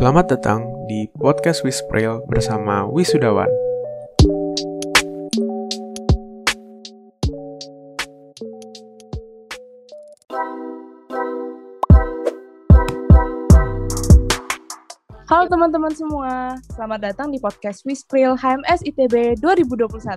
Selamat datang di podcast Wispril bersama Wisudawan. Halo teman-teman semua, selamat datang di podcast Wispril HMS ITB 2021.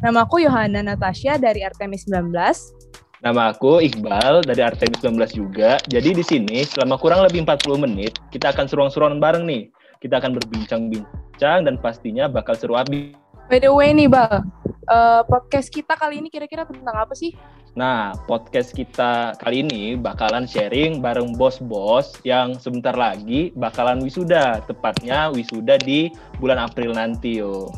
Nama aku Yohana Natasha dari Artemis 19. Nama aku Iqbal dari Artemis 19 juga. Jadi di sini selama kurang lebih 40 menit kita akan seruang-seruan bareng nih. Kita akan berbincang-bincang dan pastinya bakal seru abis. By the way nih, Bal, uh, podcast kita kali ini kira-kira tentang apa sih? Nah, podcast kita kali ini bakalan sharing bareng bos-bos yang sebentar lagi bakalan wisuda. Tepatnya wisuda di bulan April nanti, yo.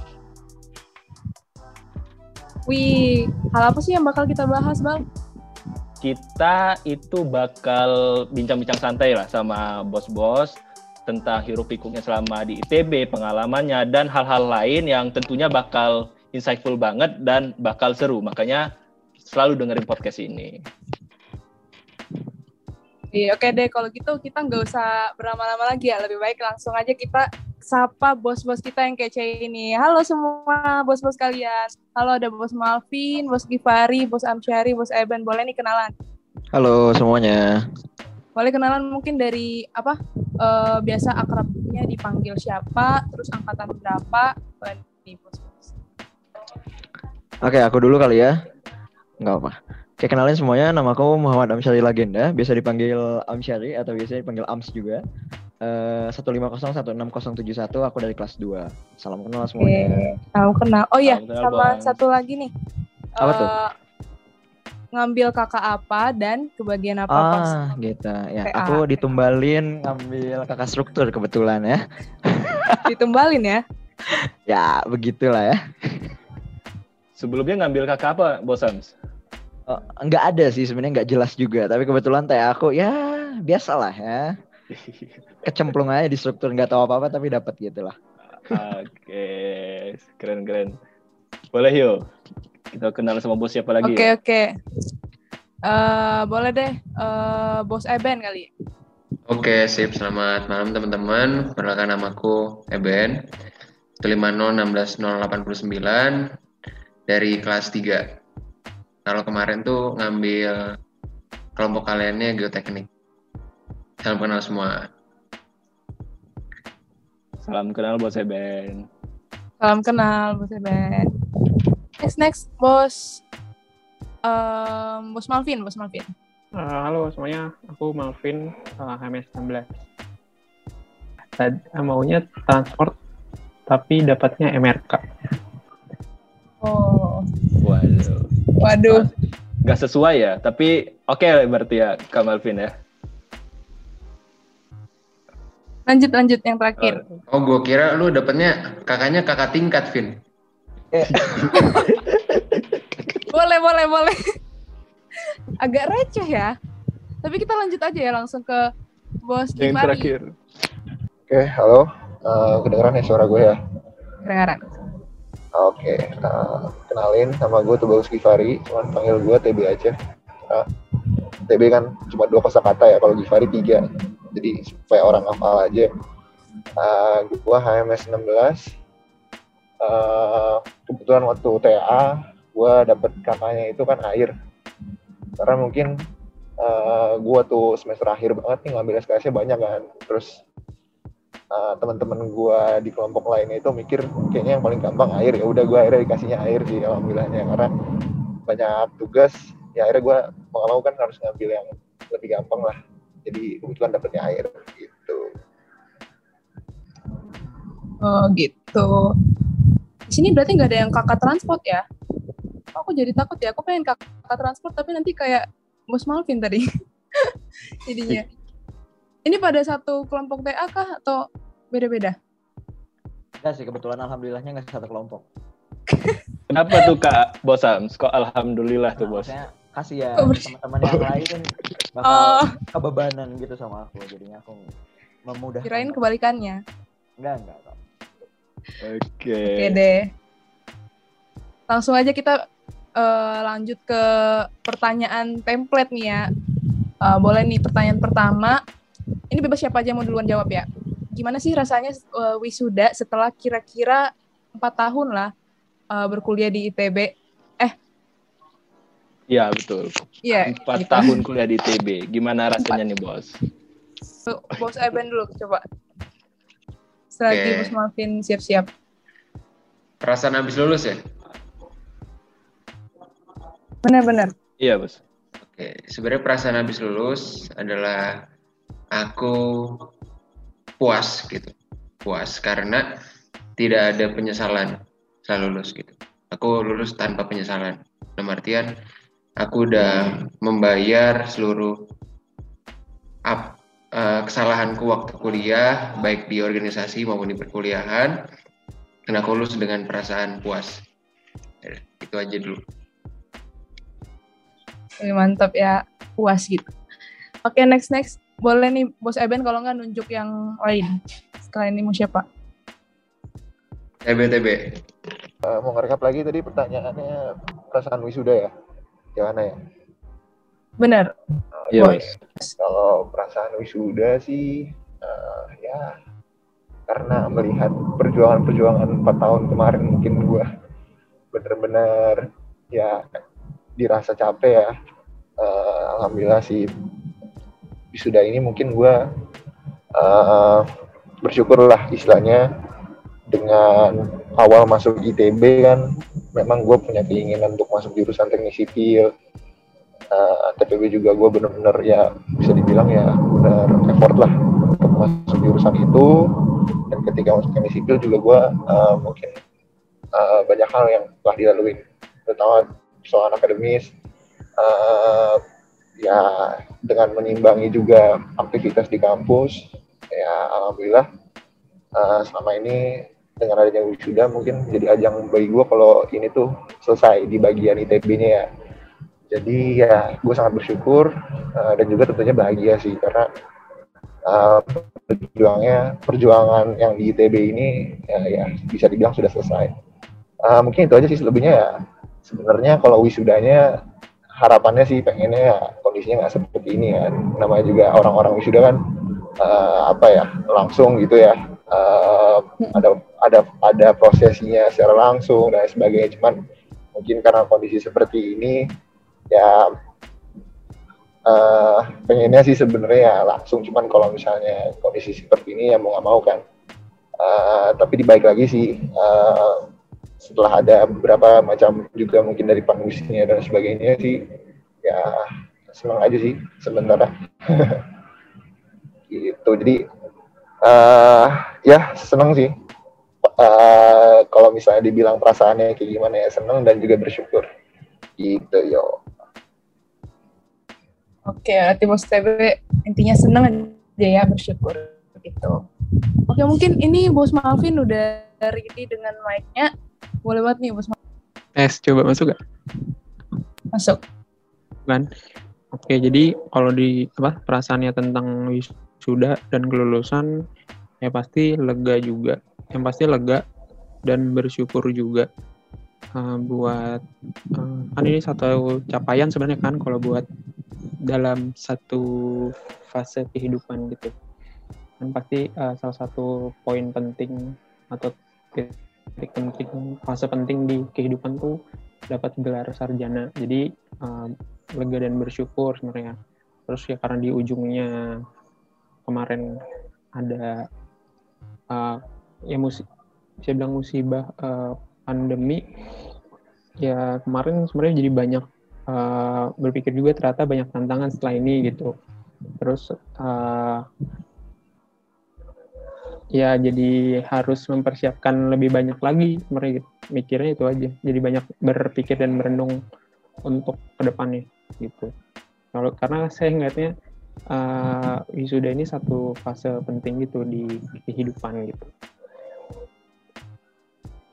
Wih, hal apa sih yang bakal kita bahas, Bal? Kita itu bakal bincang-bincang santai lah sama bos-bos tentang hiruk pikuknya selama di ITB, pengalamannya, dan hal-hal lain yang tentunya bakal insightful banget dan bakal seru. Makanya selalu dengerin podcast ini. Iya, oke deh. Kalau gitu kita nggak usah berlama-lama lagi ya. Lebih baik langsung aja kita sapa bos-bos kita yang kece ini. Halo semua bos-bos kalian. Halo ada bos Malvin, bos Givari, bos Amsyari, bos Eben. Boleh nih kenalan? Halo semuanya. Boleh kenalan mungkin dari apa? Uh, biasa akrabnya dipanggil siapa, terus angkatan berapa? Nih, bos-bos. Oke, aku dulu kali ya. Enggak apa. Oke, kenalin semuanya. Nama aku Muhammad Amsyari Legenda. Biasa dipanggil Amsyari atau biasanya dipanggil Ams juga. Uh, 1501671 aku dari kelas 2. Salam kenal semuanya. Salam kenal. Oh iya, sama bang. satu lagi nih. Apa uh, tuh? Ngambil kakak apa dan kebagian apa ah, pas gitu. Ya, PA. aku ditumbalin ngambil kakak struktur kebetulan ya. ditumbalin ya? ya, begitulah ya. Sebelumnya ngambil kakak apa, Bosams? Oh, nggak ada sih sebenarnya nggak jelas juga tapi kebetulan teh aku ya biasalah ya kecemplung aja di struktur nggak tahu apa apa tapi dapat gitu lah oke keren keren boleh yuk kita kenal sama bos siapa lagi oke okay, ya? oke okay. uh, eh, boleh deh uh, bos Eben kali Oke, sip. Selamat malam teman-teman. Perkenalkan namaku Eben. 15016089 dari kelas 3. Kalau kemarin tuh ngambil kelompok kaliannya geoteknik. Salam kenal semua. Salam kenal Bos Eben. Salam kenal Bos Eben. Next next Bos um, Bos Malvin, Bos Malvin. Uh, halo semuanya, aku Malvin, uh, HMS 16. Tadi, maunya transport, tapi dapatnya MRK. Oh. Waduh. Waduh. Gak sesuai ya, tapi oke okay berarti ya Kak Malvin ya. Lanjut lanjut yang terakhir. Oh, oh gue kira lu dapetnya kakaknya kakak tingkat, Vin. boleh boleh boleh. Agak receh ya. Tapi kita lanjut aja ya langsung ke bos Yang terakhir. Oke, halo. Uh, kedengeran ya suara gue ya? Kedengeran. Oke, okay. uh, kenalin nama gue tuh Bagus Givari, cuman panggil gue TB aja. Uh, TB kan cuma dua kata ya, kalau Givari tiga. Jadi supaya orang hafal aja. Uh, gue HMS 16. Uh, kebetulan waktu TA, gue dapet katanya itu kan air. Karena mungkin uh, gue tuh semester akhir banget nih ngambil SKS-nya banyak kan. Terus uh, teman-teman gue di kelompok lainnya itu mikir kayaknya yang paling gampang air ya udah gue akhirnya dikasihnya air sih alhamdulillahnya karena banyak tugas ya akhirnya gue mau gak mau kan harus ngambil yang lebih gampang lah jadi kebetulan dapetnya air gitu oh gitu di sini berarti nggak ada yang kakak transport ya aku jadi takut ya aku pengen kakak transport tapi nanti kayak bos Malvin tadi jadinya ini pada satu kelompok TA kah atau beda-beda? Enggak sih, kebetulan alhamdulillahnya nggak satu kelompok. Kenapa tuh Kak Bosams? Kok alhamdulillah tuh Bos? kasih ya teman-teman yang lain bakal oh. kebebanan gitu sama aku jadinya aku memudahkan. Kirain kebalikannya. Enggak, enggak. Oke. Okay. Oke okay deh. Langsung aja kita uh, lanjut ke pertanyaan template nih ya. Uh, boleh nih pertanyaan pertama ini bebas siapa aja yang mau duluan jawab ya. Gimana sih rasanya uh, wisuda setelah kira-kira empat tahun lah uh, berkuliah di ITB? Iya betul. Iya. Empat gitu. tahun kuliah di TB. Gimana rasanya nih bos? Bos Eben dulu coba. Selagi Oke. Bos Malvin siap-siap. Perasaan habis lulus ya? Benar-benar. Iya bos. Oke, sebenarnya perasaan habis lulus adalah aku puas gitu. Puas karena tidak ada penyesalan setelah lulus gitu. Aku lulus tanpa penyesalan. Dalam artian aku udah membayar seluruh up, eh, kesalahanku waktu kuliah, baik di organisasi maupun di perkuliahan. Dan aku lulus dengan perasaan puas. Itu aja dulu. Oke, mantap ya. Puas gitu. Oke, next next. Boleh nih Bos Eben kalau nggak nunjuk yang lain. Setelah ini mau siapa? TB-TB. Eh, mau ngerekap lagi tadi pertanyaannya perasaan wisuda ya? Gimana ya? Benar. Iya Boy. bos. Kalau perasaan wisuda sih, eh, ya karena melihat perjuangan-perjuangan empat tahun kemarin mungkin gue bener-bener ya dirasa capek ya. Eh, Alhamdulillah sih wisuda ini mungkin gue eh, bersyukur lah istilahnya dengan awal masuk ITB kan memang gue punya keinginan untuk masuk jurusan teknik sipil. Uh, TPB juga gue bener-bener ya bisa dibilang ya bener effort lah untuk masuk jurusan itu. Dan ketika masuk teknik sipil juga gue uh, mungkin uh, banyak hal yang telah dilalui terutama soal akademis. Uh, ya dengan menimbangi juga aktivitas di kampus ya alhamdulillah uh, selama ini dengan adanya wisuda mungkin jadi ajang bagi gue kalau ini tuh selesai di bagian ITB-nya ya. Jadi ya gue sangat bersyukur uh, dan juga tentunya bahagia sih karena uh, perjuangannya perjuangan yang di ITB ini ya, ya bisa dibilang sudah selesai. Uh, mungkin itu aja sih selebihnya ya. Sebenarnya kalau wisudanya harapannya sih pengennya ya kondisinya nggak seperti ini ya. Namanya juga orang-orang wisuda kan uh, apa ya langsung gitu ya uh, ada ada ada prosesinya secara langsung dan sebagainya. Cuman mungkin karena kondisi seperti ini ya eh pengennya sih sebenarnya ya langsung. Cuman kalau misalnya kondisi seperti ini ya mau nggak mau kan. Eh, tapi dibalik lagi sih eh, setelah ada beberapa macam juga mungkin dari pengusnya dan sebagainya sih ya senang aja sih sementara gitu. Jadi eh ya senang sih Eh, kalau misalnya dibilang perasaannya kayak gimana ya senang dan juga bersyukur gitu yo Oke, Bos TB intinya seneng aja ya bersyukur gitu. Oke, mungkin ini Bos Malvin udah ready dengan mic-nya. Boleh banget nih Bos Malvin Tes, coba masuk gak? masuk. Kan? Oke, jadi kalau di apa perasaannya tentang wisuda dan kelulusan ya pasti lega juga. Yang pasti lega dan bersyukur juga uh, buat uh, kan ini satu capaian sebenarnya kan kalau buat dalam satu fase kehidupan gitu. Kan pasti uh, salah satu poin penting atau titik penting fase penting di kehidupan tuh dapat gelar sarjana. Jadi uh, lega dan bersyukur sebenarnya. Terus ya karena di ujungnya kemarin ada uh, ya musi saya bilang musibah uh, pandemi ya kemarin sebenarnya jadi banyak uh, berpikir juga ternyata banyak tantangan setelah ini gitu. Terus uh, ya jadi harus mempersiapkan lebih banyak lagi sebenarnya gitu. mikirnya itu aja jadi banyak berpikir dan merenung untuk ke depannya gitu kalau karena saya ngeliatnya uh, wisuda ini satu fase penting gitu di kehidupan gitu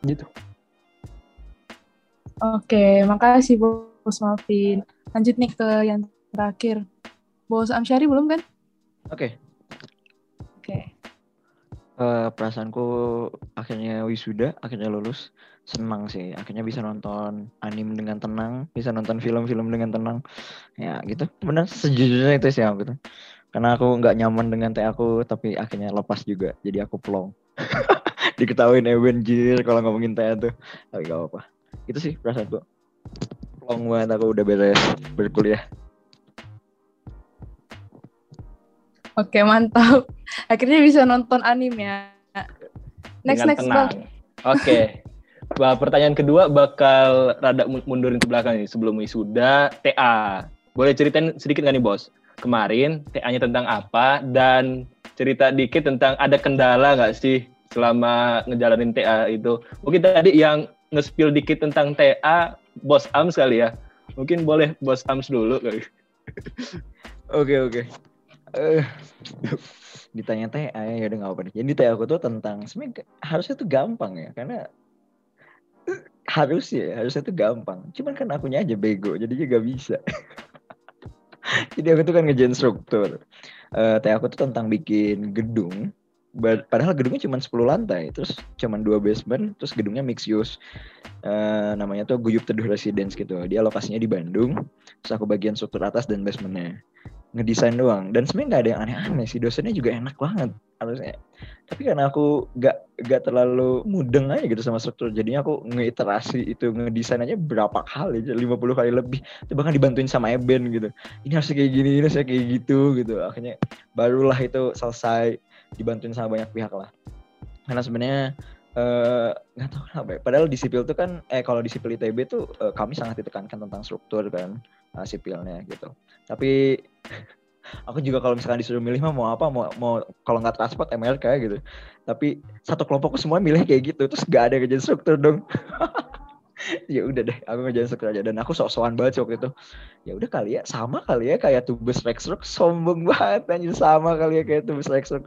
gitu Oke, makasih Bos Malvin. Lanjut nih ke yang terakhir. Bos Amsyari belum kan? Oke, Oke. eh, perasaanku akhirnya wisuda, akhirnya lulus. Senang sih, akhirnya bisa nonton anime dengan tenang, bisa nonton film-film dengan tenang. Ya gitu, benar sejujurnya itu sih aku tuh. karena aku nggak nyaman dengan teh aku tapi akhirnya lepas juga jadi aku plong diketahuin Ewen jir kalau ngomongin teh tuh tapi gak apa itu sih perasaan gue plong banget aku udah beres berkuliah Oke, mantap. Akhirnya bisa nonton anime ya. Next, dengan next, tenang. Bang. Oke. Bah, pertanyaan kedua bakal rada mu- mundurin ke belakang nih sebelum wisuda TA. Boleh ceritain sedikit nggak nih bos? Kemarin TA-nya tentang apa dan cerita dikit tentang ada kendala nggak sih selama ngejalanin TA itu? Mungkin tadi yang nge-spill dikit tentang TA bos Ams kali ya. Mungkin boleh bos Ams dulu kali. Oke oke. Eh, ditanya teh, ah, ya udah nggak apa-apa. Jadi teh aku tuh tentang sebenarnya harusnya tuh gampang ya, karena harus ya, harusnya tuh gampang. Cuman kan akunya aja bego, jadi juga bisa. jadi aku tuh kan ngejain struktur. Eh teh aku tuh tentang bikin gedung. Padahal gedungnya cuma 10 lantai, terus cuma dua basement, terus gedungnya mix use. Eh, namanya tuh Guyup Teduh Residence gitu. Dia lokasinya di Bandung. Terus aku bagian struktur atas dan basementnya ngedesain doang dan sebenarnya nggak ada yang aneh-aneh sih dosennya juga enak banget harusnya tapi karena aku nggak nggak terlalu mudeng aja gitu sama struktur jadinya aku ngeiterasi itu ngedesain aja berapa kali aja 50 kali lebih. Itu bahkan dibantuin sama Eben gitu. Ini harusnya kayak gini ini harusnya kayak gitu gitu. Akhirnya barulah itu selesai dibantuin sama banyak pihak lah. Karena sebenarnya eh, nggak tahu kenapa ya. padahal di sipil tuh kan eh kalau di sipil ITB tuh eh, kami sangat ditekankan tentang struktur kan eh, sipilnya gitu. Tapi aku juga kalau misalkan disuruh milih mah mau apa mau mau kalau nggak transport MRK gitu. Tapi satu kelompokku semua milih kayak gitu terus gak ada kerjaan struktur dong. Ya udah deh aku ngerjain struktur aja. Dan aku sok-sokan banget waktu itu. Ya udah kali ya sama kali ya kayak tubes Rexrock. Sombong banget anjir sama kali ya kayak tubes Rexrock.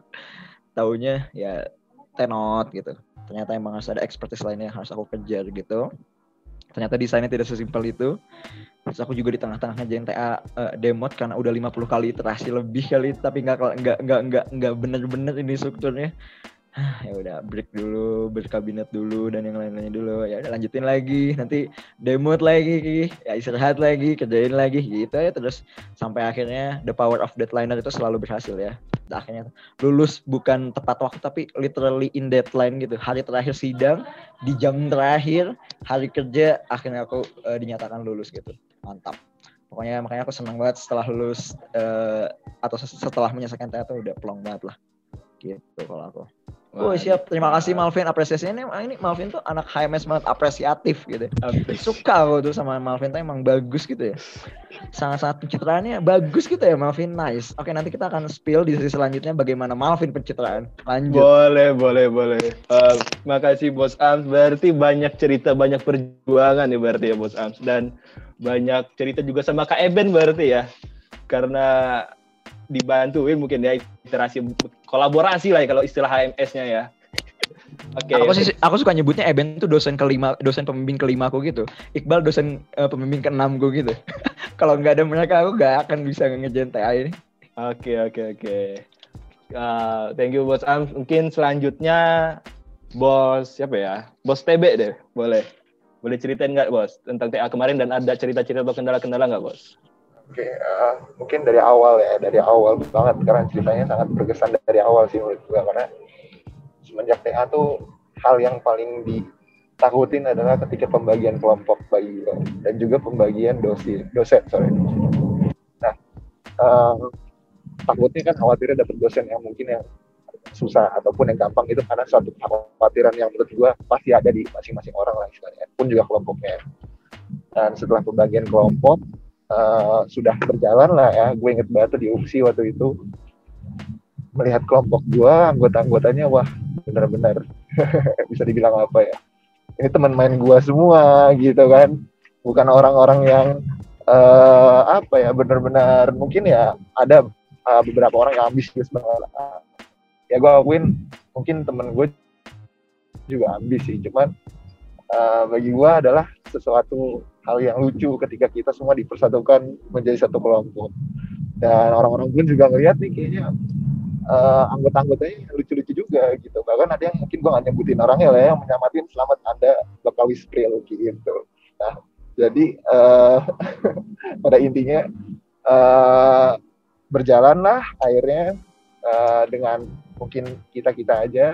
Taunya ya tenot gitu. Ternyata emang harus ada expertise lainnya yang harus aku kejar gitu ternyata desainnya tidak sesimpel itu. Terus aku juga di tengah-tengah ngerjain TA eh, demot karena udah 50 kali iterasi lebih kali tapi nggak nggak nggak nggak nggak bener-bener ini strukturnya ya udah break dulu berkabinet dulu dan yang lain-lainnya dulu. Ya udah lanjutin lagi. Nanti demot lagi ya istirahat lagi kerjain lagi gitu ya. Terus sampai akhirnya the power of deadliner itu selalu berhasil ya. Akhirnya lulus bukan tepat waktu tapi literally in deadline gitu. Hari terakhir sidang di jam terakhir hari kerja akhirnya aku eh, dinyatakan lulus gitu. Mantap. Pokoknya makanya aku senang banget setelah lulus eh, atau setelah menyelesaikan TA tuh udah plong banget lah. Gitu kalau aku Oh siap, terima kasih Malvin apresiasinya ini, ini Malvin tuh anak HMS banget apresiatif gitu. Suka aku tuh sama Malvin tuh emang bagus gitu ya. Sangat-sangat pencitraannya bagus gitu ya Malvin, nice. Oke nanti kita akan spill di sesi selanjutnya bagaimana Malvin pencitraan. Lanjut. Boleh, boleh, boleh. Eh, makasih Bos Ams. Berarti banyak cerita, banyak perjuangan ya berarti ya Bos Ams. Dan banyak cerita juga sama Kak Eben berarti ya. Karena dibantuin mungkin ya iterasi kolaborasi lah ya kalau istilah HMS-nya ya. Oke. aku sih aku suka nyebutnya Eben tuh dosen kelima, dosen pembimbing kelima aku gitu. Iqbal dosen eh, pembimbing keenam gue gitu. Kalau nggak ada mereka aku nggak akan bisa ngejain TA ini. Oke, oke, oke. Uh, thank you Bos Ams. Mungkin selanjutnya Bos siapa ya? Bos TB deh, boleh. Boleh ceritain nggak Bos tentang TA kemarin dan ada cerita-cerita atau kendala-kendala nggak Bos? Oke, eh, mungkin dari awal ya, dari awal banget karena ceritanya sangat berkesan dari awal sih menurut gua karena semenjak TA tuh hal yang paling ditakutin adalah ketika pembagian kelompok bagi gua dan juga pembagian dosi dosen sorry. Nah, eh, takutnya kan khawatirnya dapat dosen yang mungkin yang susah ataupun yang gampang itu karena suatu kekhawatiran yang menurut gua pasti ada di masing-masing orang lah istilahnya pun juga kelompoknya. Dan setelah pembagian kelompok eh, sudah berjalan lah ya. Gue inget banget di UPSI waktu itu. Melihat kelompok gue anggota-anggotanya wah benar-benar bisa dibilang apa ya? Ini teman main gue semua gitu kan. Bukan orang-orang yang eh, apa ya benar-benar mungkin ya ada eh, beberapa orang yang ambisius banget ya gue akuin mungkin temen gue juga ambis sih. Cuman eh, bagi gue adalah sesuatu hal yang lucu ketika kita semua dipersatukan menjadi satu kelompok. Dan orang-orang pun juga ngeliat nih kayaknya eh, anggota-anggotanya lucu-lucu juga gitu. Bahkan ada yang mungkin gue gak nyebutin orangnya lah ya, yang menyamatin selamat anda bakal Wispril gitu. Nah jadi eh, pada intinya eh, berjalan lah akhirnya uh, dengan mungkin kita kita aja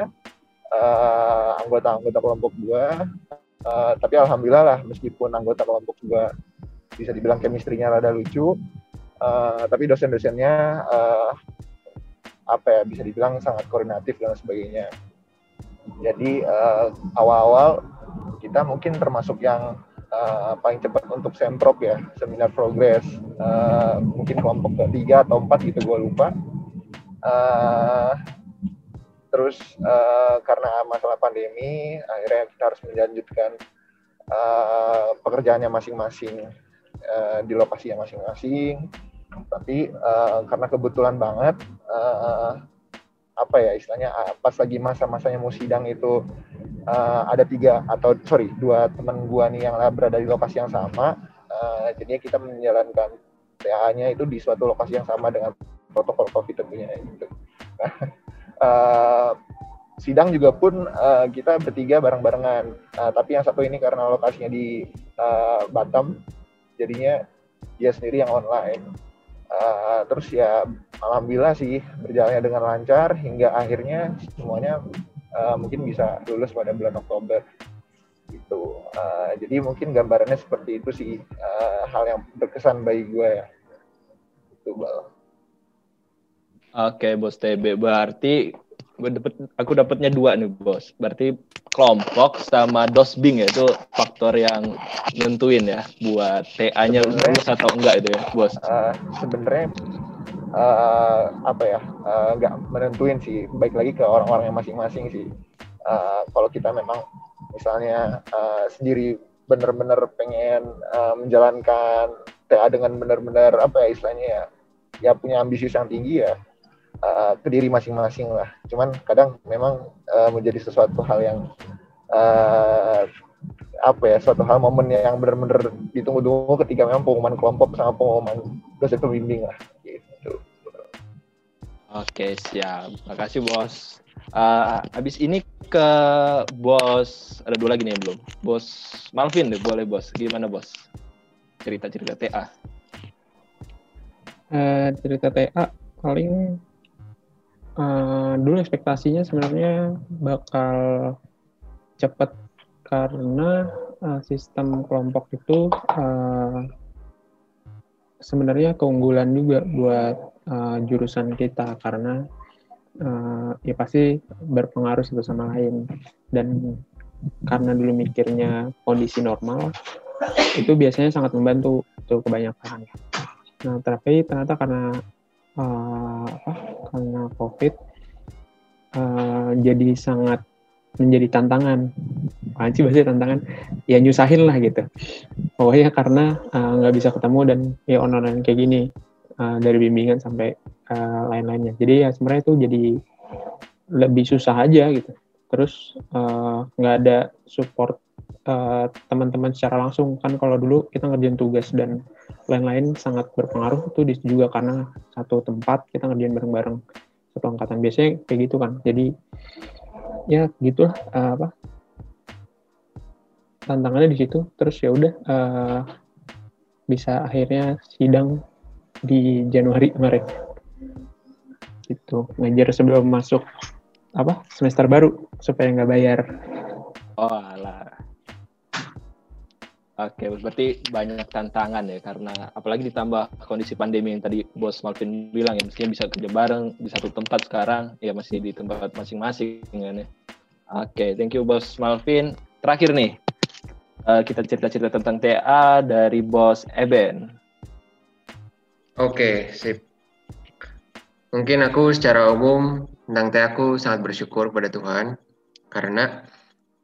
uh, anggota-anggota kelompok gua uh, tapi alhamdulillah lah meskipun anggota kelompok gua bisa dibilang chemistry-nya rada lucu uh, tapi dosen-dosennya uh, apa ya bisa dibilang sangat koordinatif dan sebagainya. Jadi uh, awal-awal kita mungkin termasuk yang uh, paling cepat untuk semprop ya seminar progres uh, mungkin kelompok ketiga atau empat gitu gue lupa. Uh, terus uh, karena masalah pandemi akhirnya kita harus melanjutkan uh, pekerjaannya masing-masing uh, di lokasinya masing-masing tapi uh, karena kebetulan banget uh, apa ya istilahnya pas lagi masa-masanya mau sidang itu uh, ada tiga atau sorry dua teman gua nih yang berada di lokasi yang sama uh, jadinya kita menjalankan TA-nya itu di suatu lokasi yang sama dengan protokol COVID tentunya gitu. Uh, sidang juga pun uh, kita bertiga bareng-barengan. Uh, tapi yang satu ini karena lokasinya di uh, Batam jadinya dia sendiri yang online. Uh, terus ya alhamdulillah sih berjalannya dengan lancar hingga akhirnya semuanya uh, mungkin bisa lulus pada bulan Oktober. Gitu. Uh, jadi mungkin gambarannya seperti itu sih uh, hal yang berkesan bagi gue ya. Itu bal Oke, Bos TB. Berarti gue dapet, aku dapatnya dua nih, Bos. Berarti kelompok sama dosbing ya itu faktor yang nentuin ya buat TA-nya lulus atau enggak itu ya, Bos. Uh, sebenarnya uh, apa ya uh, nggak menentuin sih baik lagi ke orang-orang yang masing-masing sih uh, kalau kita memang misalnya uh, sendiri benar-benar pengen uh, menjalankan TA dengan benar-benar apa ya istilahnya ya ya punya ambisius yang tinggi ya uh, ke diri masing-masing lah cuman kadang memang uh, menjadi sesuatu hal yang uh, apa ya suatu hal momen yang benar-benar ditunggu-tunggu ketika memang pengumuman kelompok sama pengumuman dosen pembimbing lah gitu. Oke siap, makasih bos. Uh, abis ini ke bos ada dua lagi nih belum. Bos Malvin deh boleh bos. Gimana bos? Cerita-cerita TA. Uh, cerita TA paling uh, dulu ekspektasinya sebenarnya bakal cepet karena uh, sistem kelompok itu uh, sebenarnya keunggulan juga buat uh, jurusan kita karena uh, ya pasti berpengaruh satu sama lain dan karena dulu mikirnya kondisi normal itu biasanya sangat membantu tuh kebanyakan. Nah tapi ternyata karena uh, apa? Karena covid uh, jadi sangat menjadi tantangan. Apaan sih bahasa tantangan? Ya nyusahin lah gitu. Pokoknya karena nggak uh, bisa ketemu dan ya online kayak gini uh, dari bimbingan sampai uh, lain-lainnya. Jadi ya sebenarnya itu jadi lebih susah aja gitu. Terus nggak uh, ada support uh, teman-teman secara langsung. Kan kalau dulu kita ngerjain tugas dan lain-lain sangat berpengaruh itu juga karena satu tempat kita ngerjain bareng-bareng satu angkatan. Biasanya kayak gitu kan. Jadi ya gitulah uh, apa tantangannya di situ. Terus ya udah uh, bisa akhirnya sidang di Januari kemarin. Itu ngajar sebelum masuk apa semester baru supaya nggak bayar. Oh alah Oke, berarti banyak tantangan ya karena apalagi ditambah kondisi pandemi yang tadi Bos Malvin bilang ya mestinya bisa kerja bareng di satu tempat sekarang ya masih di tempat masing-masing kan ya. Oke, thank you Bos Malvin. Terakhir nih uh, kita cerita-cerita tentang TA dari Bos Eben. Oke, sip. Mungkin aku secara umum tentang TA aku sangat bersyukur pada Tuhan karena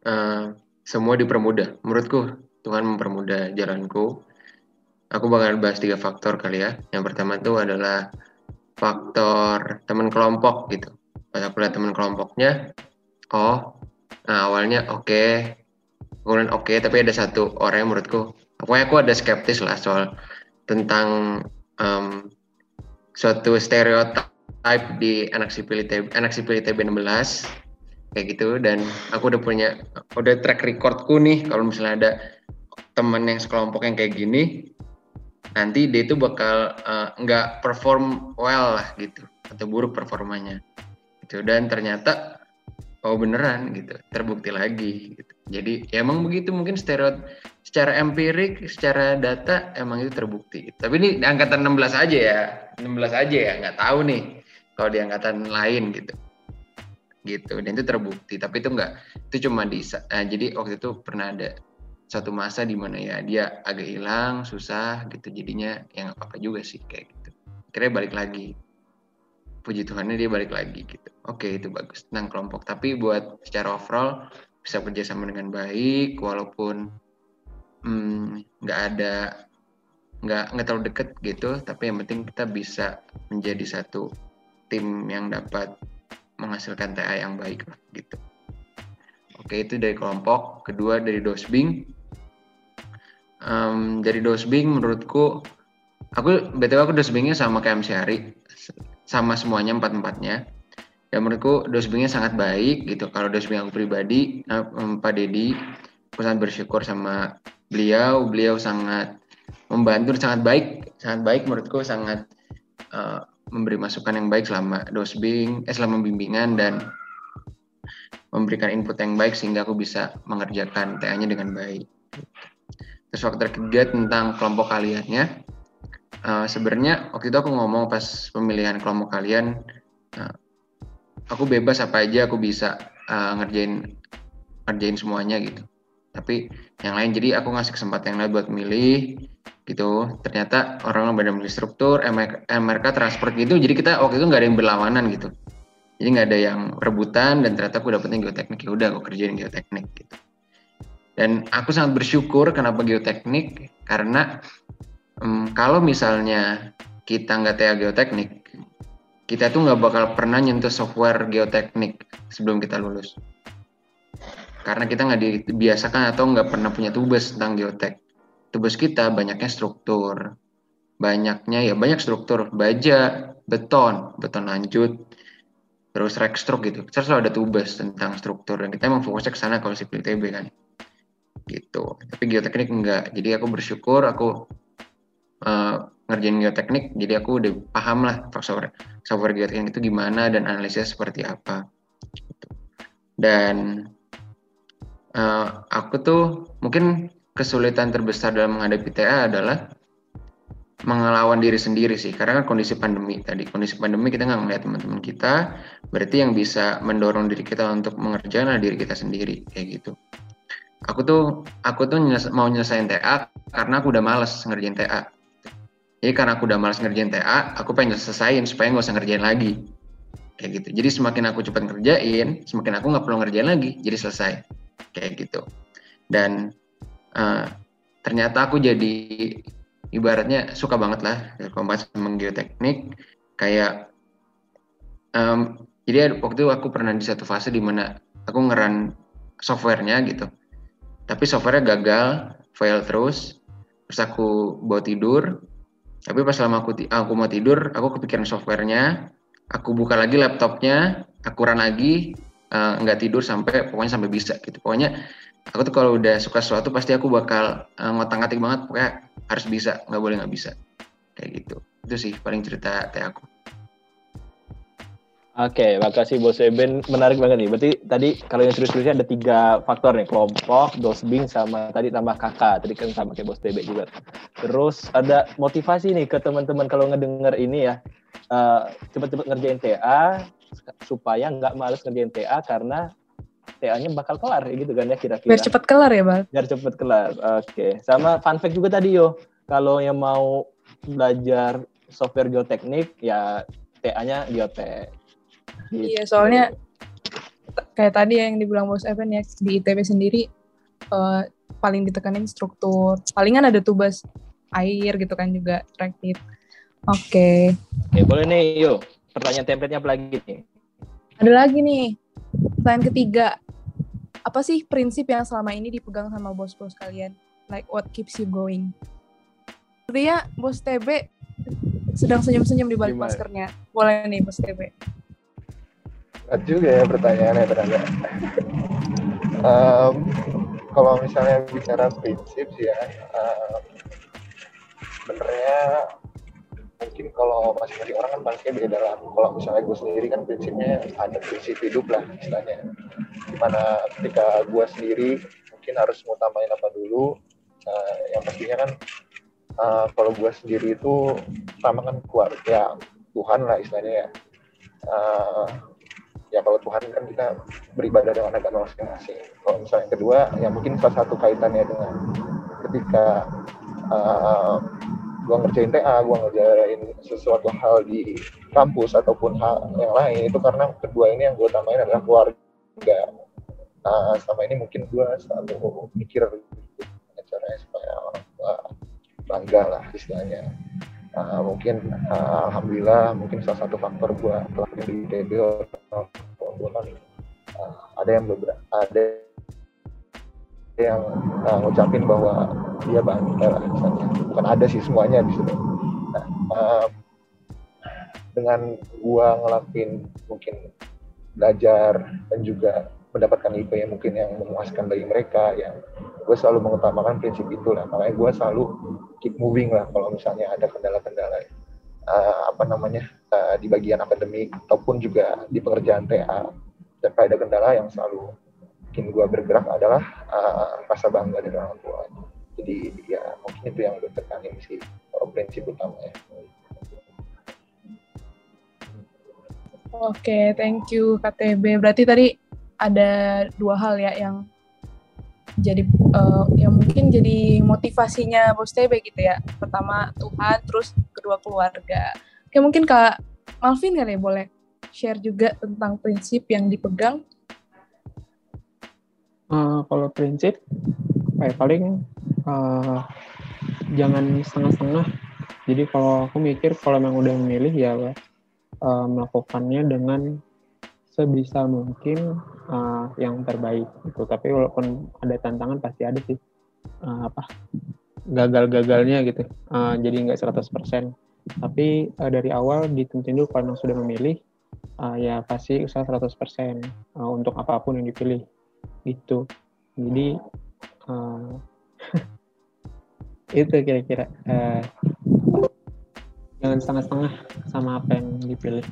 uh, semua dipermudah. Menurutku Tuhan mempermudah jalanku. Aku bakalan bahas tiga faktor kali ya. Yang pertama itu adalah faktor teman kelompok gitu. Pas aku lihat teman kelompoknya, oh, nah awalnya oke, okay. kemudian oke, okay, tapi ada satu orang yang menurutku, pokoknya aku ada skeptis lah soal tentang um, suatu stereotip di anak sipil ITB, anak sipil ITB 16 kayak gitu dan aku udah punya udah track recordku nih kalau misalnya ada temen yang sekelompok yang kayak gini nanti dia itu bakal eh, nggak perform well lah gitu atau buruk performanya. Gitu. Dan ternyata oh beneran gitu terbukti lagi gitu. Jadi ya emang begitu mungkin stereot secara empirik secara data emang itu terbukti. Tapi ini di angkatan 16 aja ya 16 aja ya nggak tahu nih kalau di angkatan lain gitu. Gitu dan itu terbukti tapi itu enggak itu cuma di eh, jadi waktu itu pernah ada satu masa di mana ya dia agak hilang susah gitu. Jadinya ya nggak apa-apa juga sih kayak gitu. Akhirnya balik lagi. Puji Tuhannya dia balik lagi gitu. Oke itu bagus. Tentang kelompok. Tapi buat secara overall bisa kerjasama dengan baik walaupun hmm, nggak hmm, ada nggak nggak terlalu deket gitu. Tapi yang penting kita bisa menjadi satu tim yang dapat menghasilkan TA yang baik gitu. Oke itu dari kelompok. Kedua dari dosbing um, dari dosbing menurutku aku btw aku dosbingnya sama kayak MC Hari. Sama semuanya empat empatnya dan menurutku dosbingnya sangat baik gitu. Kalau dosbing aku pribadi um, Pak Dedi aku sangat bersyukur sama beliau. Beliau sangat membantu sangat baik. Sangat baik menurutku sangat uh, memberi masukan yang baik selama dosbing eh selama bimbingan dan memberikan input yang baik sehingga aku bisa mengerjakan TA-nya dengan baik. Terus faktor tentang kelompok kaliannya. Uh, Sebenarnya waktu itu aku ngomong pas pemilihan kelompok kalian, uh, aku bebas apa aja aku bisa uh, ngerjain ngerjain semuanya gitu. Tapi yang lain jadi aku ngasih kesempatan yang lain buat milih gitu. Ternyata orang yang benar milih struktur, MRK, MRK transport gitu. Jadi kita waktu itu nggak ada yang berlawanan gitu. Jadi nggak ada yang rebutan dan ternyata aku dapetnya geoteknik ya udah aku kerjain geoteknik gitu. Dan aku sangat bersyukur kenapa geoteknik karena um, kalau misalnya kita nggak TA geoteknik, kita tuh nggak bakal pernah nyentuh software geoteknik sebelum kita lulus. Karena kita nggak dibiasakan atau nggak pernah punya tugas tentang geotek. Tugas kita banyaknya struktur, banyaknya ya banyak struktur, baja, beton, beton lanjut, terus rekstruk gitu. Terus ada tugas tentang struktur dan kita emang fokusnya ke sana kalau sipil TB kan gitu. Tapi geoteknik enggak. Jadi aku bersyukur aku uh, ngerjain geoteknik jadi aku udah paham lah software software geoteknik itu gimana dan analisis seperti apa. Gitu. dan uh, aku tuh mungkin kesulitan terbesar dalam menghadapi TA adalah mengelawan diri sendiri sih. Karena kan kondisi pandemi tadi. Kondisi pandemi kita nggak ngeliat teman-teman kita berarti yang bisa mendorong diri kita untuk mengerjakan adalah diri kita sendiri kayak gitu aku tuh aku tuh nyes mau nyelesain TA karena aku udah males ngerjain TA. Jadi karena aku udah males ngerjain TA, aku pengen selesaiin supaya nggak usah ngerjain lagi. Kayak gitu. Jadi semakin aku cepat ngerjain, semakin aku nggak perlu ngerjain lagi, jadi selesai. Kayak gitu. Dan uh, ternyata aku jadi ibaratnya suka banget lah kompas sama geoteknik. Kayak um, jadi waktu itu aku pernah di satu fase di mana aku ngeran softwarenya gitu tapi softwarenya gagal fail terus. Terus aku bawa tidur. Tapi pas lama aku aku mau tidur aku kepikiran softwarenya. Aku buka lagi laptopnya aku run lagi uh, tidur sampai pokoknya sampai bisa gitu. Pokoknya aku tuh kalau udah suka sesuatu pasti aku bakal uh, ngotak-ngatik banget. Pokoknya harus bisa nggak boleh nggak bisa. Kayak gitu. Itu sih paling cerita teh aku Oke, makasih Bos Eben. Menarik banget nih. Berarti tadi kalau yang serius-seriusnya ada tiga faktor nih. Kelompok, dosbing, sama tadi tambah kakak. Tadi kan sama kayak Bos TB juga. Terus ada motivasi nih ke teman-teman kalau ngedenger ini ya. Uh, cepet-cepet ngerjain TA supaya nggak males ngerjain TA karena TA-nya bakal kelar gitu kan ya kira-kira. Biar cepet kelar ya, Bang? Biar cepet kelar. Oke. Sama fun fact juga tadi yo. Kalau yang mau belajar software geoteknik ya TA-nya geotek. Iya, soalnya kayak tadi yang dibilang Bos Evan ya, di ITB sendiri uh, paling ditekanin struktur. Palingan ada tugas air gitu kan juga traktif. Oke. Okay. Oke, boleh nih, yuk. Pertanyaan template-nya apa lagi nih? Ada lagi nih. Pertanyaan ketiga. Apa sih prinsip yang selama ini dipegang sama bos-bos kalian? Like what keeps you going? Sepertinya bos TB sedang senyum-senyum di balik maskernya. Boleh nih bos TB. Berat juga ya pertanyaannya ternyata. um, kalau misalnya bicara prinsip sih ya, um, sebenarnya mungkin kalau masing-masing orang kan pastinya beda lah. Kalau misalnya gue sendiri kan prinsipnya ada prinsip hidup lah istilahnya. Di mana ketika gue sendiri mungkin harus ngutamain apa dulu. Nah, yang pastinya kan uh, kalau gue sendiri itu pertama kan keluarga Tuhan lah istilahnya ya. Uh, ya kalau Tuhan kan kita beribadah dengan agama masing-masing. Kalau misalnya kedua, ya mungkin salah satu kaitannya dengan ketika uh, gue ngerjain TA, gue ngerjain sesuatu hal di kampus ataupun hal yang lain itu karena kedua ini yang gue utamain adalah keluarga. Nah, selama ini mungkin gue selalu mikir caranya supaya orang tua bangga lah istilahnya. Uh, mungkin uh, alhamdulillah mungkin salah satu faktor gue telah di ITB uh, ada yang beberapa ada yang uh, ngucapin bahwa dia bangga lah misalnya. Bukan ada sih semuanya di situ. Nah, uh, dengan gua ngelakuin mungkin belajar dan juga mendapatkan IP yang mungkin yang memuaskan bagi mereka yang gue selalu mengutamakan prinsip itu lah. Makanya gue selalu keep moving lah kalau misalnya ada kendala-kendala uh, apa namanya uh, di bagian akademik ataupun juga di pekerjaan TA dan ada kendala yang selalu bikin gue bergerak adalah uh, rasa bangga dari orang tua. Jadi ya mungkin itu yang gue tekanin sih kalau prinsip utamanya. Oke, okay, thank you KTB. Berarti tadi ada dua hal ya yang jadi uh, yang mungkin jadi motivasinya Bos TB gitu ya. Pertama Tuhan, terus kedua keluarga. Oke, mungkin Kak Malvin kali ya boleh share juga tentang prinsip yang dipegang. Uh, kalau prinsip, kayak paling uh, jangan setengah-setengah. Jadi kalau aku mikir kalau memang udah memilih ya uh, melakukannya dengan sebisa mungkin uh, yang terbaik itu tapi walaupun ada tantangan pasti ada sih. Uh, apa? Gagal-gagalnya gitu. Uh, jadi nggak 100% tapi uh, dari awal ditentuin dulu kalau sudah memilih uh, ya pasti usaha 100% uh, untuk apa pun yang dipilih. Gitu. Jadi uh, itu kira-kira uh, setengah-setengah sama apa yang dipilih.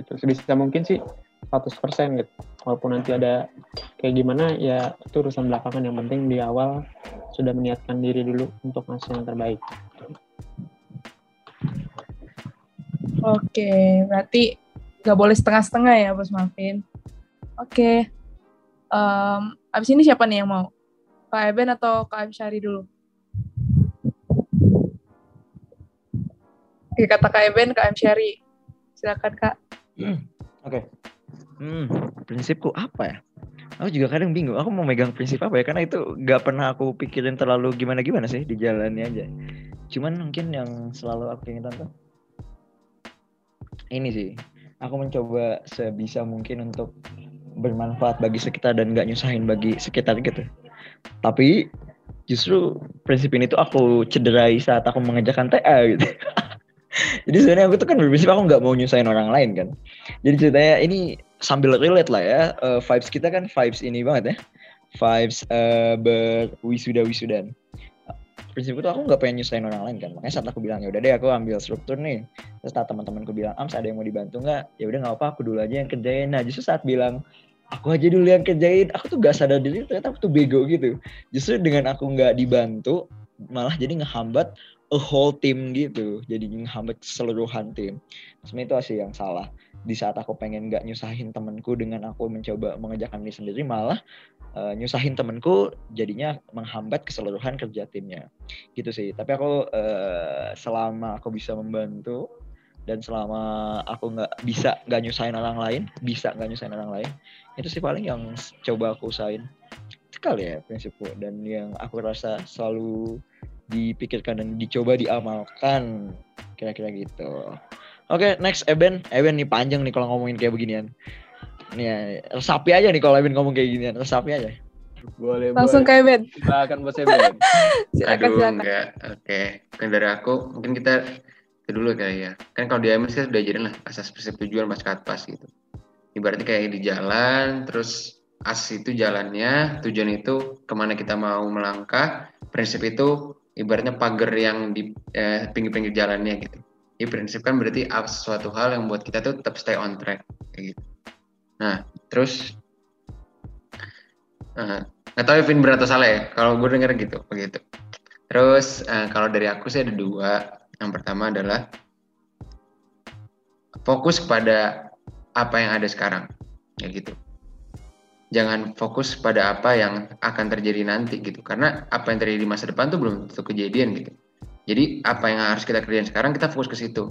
Gitu. Sebisa mungkin sih 100% gitu. Walaupun nanti ada kayak gimana ya itu urusan belakangan yang penting di awal sudah meniatkan diri dulu untuk ngasih yang terbaik. Oke, berarti nggak boleh setengah-setengah ya Bos Marvin. Oke, um, abis ini siapa nih yang mau? Kak Eben atau Kak Syari dulu? Oke, kata Kak Eben, Kak Syari. Silakan Kak. Oke. Okay. Hmm, prinsipku apa ya? Aku juga kadang bingung. Aku mau megang prinsip apa ya? Karena itu gak pernah aku pikirin terlalu gimana-gimana sih di jalannya aja. Cuman mungkin yang selalu aku ingin tuh ini sih. Aku mencoba sebisa mungkin untuk bermanfaat bagi sekitar dan gak nyusahin bagi sekitar gitu. Tapi justru prinsip ini tuh aku cederai saat aku mengerjakan TA gitu. Jadi sebenarnya aku tuh kan berprinsip aku nggak mau nyusahin orang lain kan. Jadi ceritanya ini sambil relate lah ya. Uh, vibes kita kan vibes ini banget ya. Vibes uh, berwisuda wisudan. Prinsipku tuh aku nggak pengen nyusahin orang lain kan. Makanya saat aku bilang ya udah deh aku ambil struktur nih. Terus saat teman-temanku bilang Ams ada yang mau dibantu nggak? Ya udah nggak apa aku dulu aja yang kerjain. Nah justru saat bilang aku aja dulu yang kerjain, aku tuh gak sadar diri ternyata aku tuh bego gitu. Justru dengan aku nggak dibantu, malah jadi ngehambat a whole team gitu. Jadi ngehambat keseluruhan tim. Sebenarnya itu sih yang salah. Di saat aku pengen nggak nyusahin temenku dengan aku mencoba mengerjakan ini sendiri malah uh, nyusahin temenku jadinya menghambat keseluruhan kerja timnya. Gitu sih. Tapi aku uh, selama aku bisa membantu dan selama aku nggak bisa nggak nyusahin orang lain bisa nggak nyusahin orang lain itu sih paling yang coba aku usahain. Sekali ya prinsipku. Dan yang aku rasa selalu dipikirkan dan dicoba diamalkan kira-kira gitu oke okay, next Eben Eben nih panjang nih kalau ngomongin kayak beginian nih ya, resapi aja nih kalau Eben ngomong kayak ginian resapi aja boleh langsung boleh. ke Eben silakan bos Eben silakan Aduh, silakan enggak. Oke. Mungkin dari aku, mungkin kita itu dulu kali ya. Kan kalau di AMS kita udah ajarin lah asas prinsip tujuan pas pas gitu. Ibaratnya kayak di jalan, terus as itu jalannya, tujuan itu ke mana kita mau melangkah, prinsip itu ibaratnya pagar yang di eh, pinggir-pinggir jalannya gitu. Ya prinsip kan berarti apa sesuatu hal yang buat kita tuh tetap stay on track kayak gitu. Nah, terus eh, nggak tahu Evin berat atau salah ya. Kalau gue denger gitu, begitu. Terus eh, kalau dari aku sih ada dua. Yang pertama adalah fokus kepada apa yang ada sekarang, kayak gitu. Jangan fokus pada apa yang akan terjadi nanti gitu. Karena apa yang terjadi di masa depan tuh belum tentu kejadian gitu. Jadi apa yang harus kita kerjain sekarang kita fokus ke situ.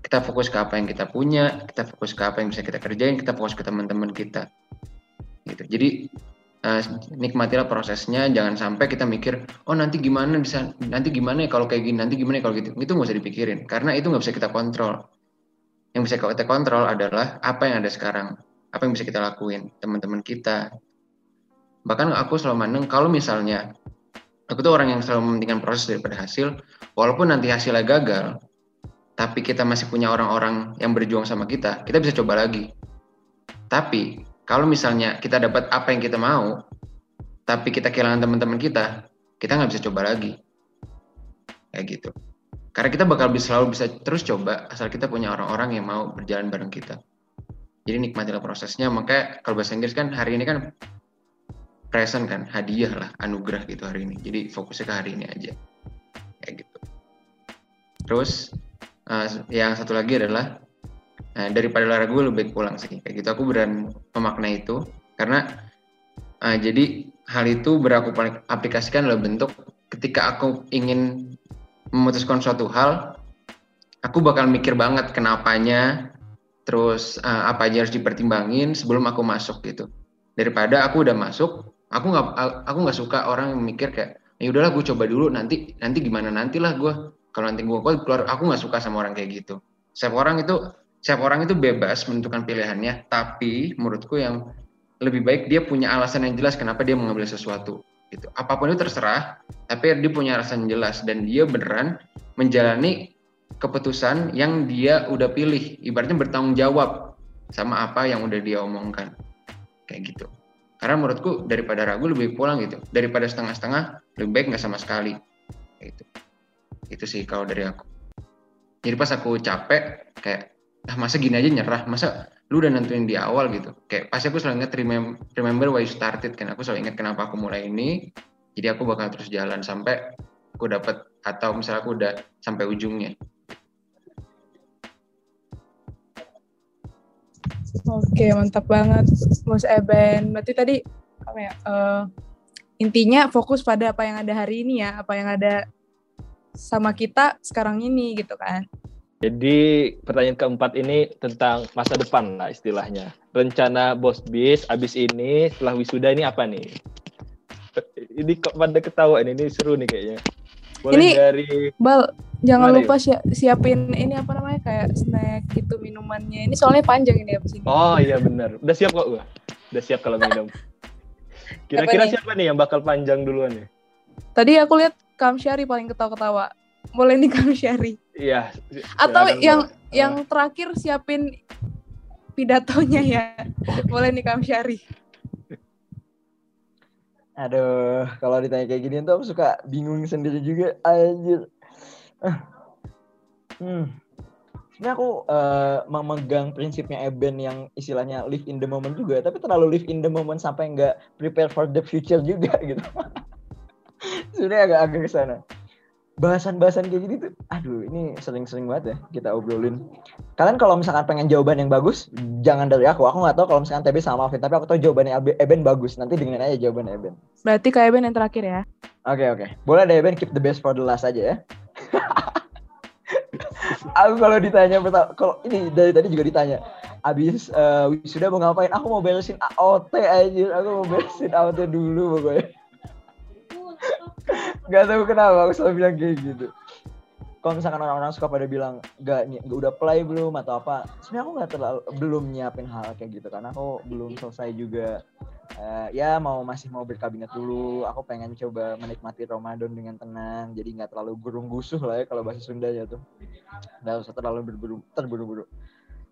Kita fokus ke apa yang kita punya, kita fokus ke apa yang bisa kita kerjain, kita fokus ke teman-teman kita. Gitu. Jadi uh, nikmatilah prosesnya, jangan sampai kita mikir, oh nanti gimana bisa, nanti gimana ya kalau kayak gini, nanti gimana ya kalau gitu. Itu nggak usah dipikirin, karena itu nggak bisa kita kontrol. Yang bisa kita kontrol adalah apa yang ada sekarang, apa yang bisa kita lakuin, teman-teman kita. Bahkan aku selalu mandang kalau misalnya aku tuh orang yang selalu mementingkan proses daripada hasil, walaupun nanti hasilnya gagal, tapi kita masih punya orang-orang yang berjuang sama kita, kita bisa coba lagi. Tapi kalau misalnya kita dapat apa yang kita mau, tapi kita kehilangan teman-teman kita, kita nggak bisa coba lagi. Kayak gitu. Karena kita bakal bisa selalu bisa terus coba asal kita punya orang-orang yang mau berjalan bareng kita. Jadi nikmatilah prosesnya. Makanya kalau bahasa Inggris kan hari ini kan present kan, hadiah lah, anugerah gitu hari ini. Jadi fokusnya ke hari ini aja. Kayak gitu. Terus uh, yang satu lagi adalah uh, daripada lara gue lebih baik pulang sih. Kayak gitu aku beran memaknai itu karena uh, jadi hal itu beraku aplikasikan dalam bentuk ketika aku ingin memutuskan suatu hal, aku bakal mikir banget kenapanya, terus uh, apa aja harus dipertimbangin sebelum aku masuk gitu. Daripada aku udah masuk, aku nggak aku nggak suka orang yang mikir kayak ya udahlah gue coba dulu nanti nanti gimana nantilah gue kalau nanti gue keluar aku nggak suka sama orang kayak gitu. Setiap orang itu setiap orang itu bebas menentukan pilihannya, tapi menurutku yang lebih baik dia punya alasan yang jelas kenapa dia mengambil sesuatu gitu. Apa pun itu terserah, tapi dia punya alasan jelas dan dia beneran menjalani keputusan yang dia udah pilih. Ibaratnya bertanggung jawab sama apa yang udah dia omongkan. Kayak gitu. Karena menurutku daripada ragu lebih pulang gitu. Daripada setengah-setengah lebih baik nggak sama sekali. Kayak gitu. Itu sih kalau dari aku. Jadi pas aku capek kayak ah masa gini aja nyerah, masa lu udah nentuin di awal gitu kayak pasti aku selalu ingat remember, remember why you started kan aku selalu ingat kenapa aku mulai ini jadi aku bakal terus jalan sampai aku dapat atau misalnya aku udah sampai ujungnya Oke, mantap banget, Mas Eben. Berarti tadi apa ya? Uh, intinya fokus pada apa yang ada hari ini ya, apa yang ada sama kita sekarang ini gitu kan. Jadi pertanyaan keempat ini tentang masa depan lah istilahnya. Rencana bos bis abis ini setelah wisuda ini apa nih? Ini kok pada ketawa ini, ini seru nih kayaknya. Boleh ini, dari Bal, jangan lupa si siapin ini apa namanya kayak snack gitu minumannya. Ini soalnya panjang ini abis ini. Oh iya benar. Udah siap kok gua. Udah siap kalau minum. Kira-kira siapa nih yang bakal panjang duluan nih? Tadi aku lihat Kamsyari paling ketawa-ketawa boleh nih kamu sharing. Iya. Atau yang uh. yang terakhir siapin pidatonya ya. boleh nih kamu sharing. Aduh, kalau ditanya kayak gini tuh aku suka bingung sendiri juga anjir. Hmm. Sebenarnya aku uh, memegang prinsipnya Eben yang istilahnya live in the moment juga, tapi terlalu live in the moment sampai nggak prepare for the future juga gitu. Sebenarnya agak-agak ke sana bahasan-bahasan kayak gini tuh aduh ini sering-sering banget ya kita obrolin. Kalian kalau misalkan pengen jawaban yang bagus jangan dari aku. Aku nggak tahu kalau misalkan TB sama Alvin tapi aku tahu jawabannya Eben bagus. Nanti dengerin aja jawaban Eben. Berarti kayak Eben yang terakhir ya? Oke okay, oke. Okay. boleh deh Eben keep the best for the last aja ya. Aku kalau ditanya pertama kalau ini dari tadi juga ditanya abis uh, sudah mau ngapain? Aku mau beresin AOT aja aku mau beresin AOT dulu pokoknya Gak tahu kenapa aku selalu bilang kayak gitu. Kalau misalkan orang-orang suka pada bilang gak, gak udah play belum atau apa, sebenarnya aku nggak terlalu belum nyiapin hal kayak gitu karena aku belum selesai juga. Uh, ya mau masih mau berkabinet dulu. Aku pengen coba menikmati Ramadan dengan tenang, jadi nggak terlalu gurung gusuh lah ya kalau bahasa Sunda ya tuh. Nggak usah terlalu berburu, terburu-buru.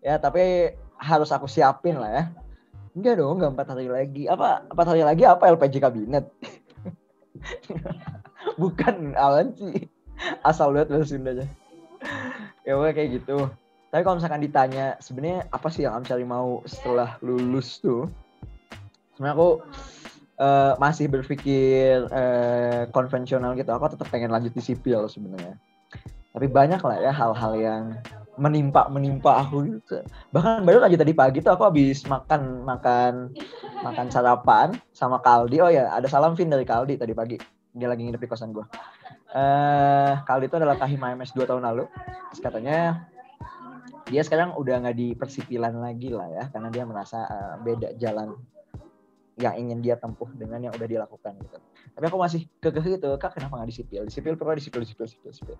Ya tapi harus aku siapin lah ya. Enggak dong, enggak empat hari lagi. Apa empat hari lagi apa LPG kabinet? bukan awan sih. Asal lihat bahasa Sundanya ya udah kayak gitu. Tapi kalau misalkan ditanya sebenarnya apa sih yang Amsari mau setelah lulus tuh? Sebenarnya aku eh, masih berpikir eh, konvensional gitu. Aku tetap pengen lanjut di sipil sebenarnya. Tapi banyak lah ya hal-hal yang menimpa menimpa aku gitu. Bahkan baru aja tadi pagi tuh aku habis makan makan makan sarapan sama Kaldi. Oh ya ada salam Vin dari Kaldi tadi pagi dia lagi nginep di kosan gue eh Kaldi itu adalah kahim AMS 2 tahun lalu. Terus katanya dia sekarang udah nggak di persipilan lagi lah ya karena dia merasa eh, beda jalan yang ingin dia tempuh dengan yang udah dilakukan gitu. Tapi aku masih kekeh gitu kak kenapa nggak di sipil? Di sipil pokoknya di sipil di sipil di sipil, di sipil.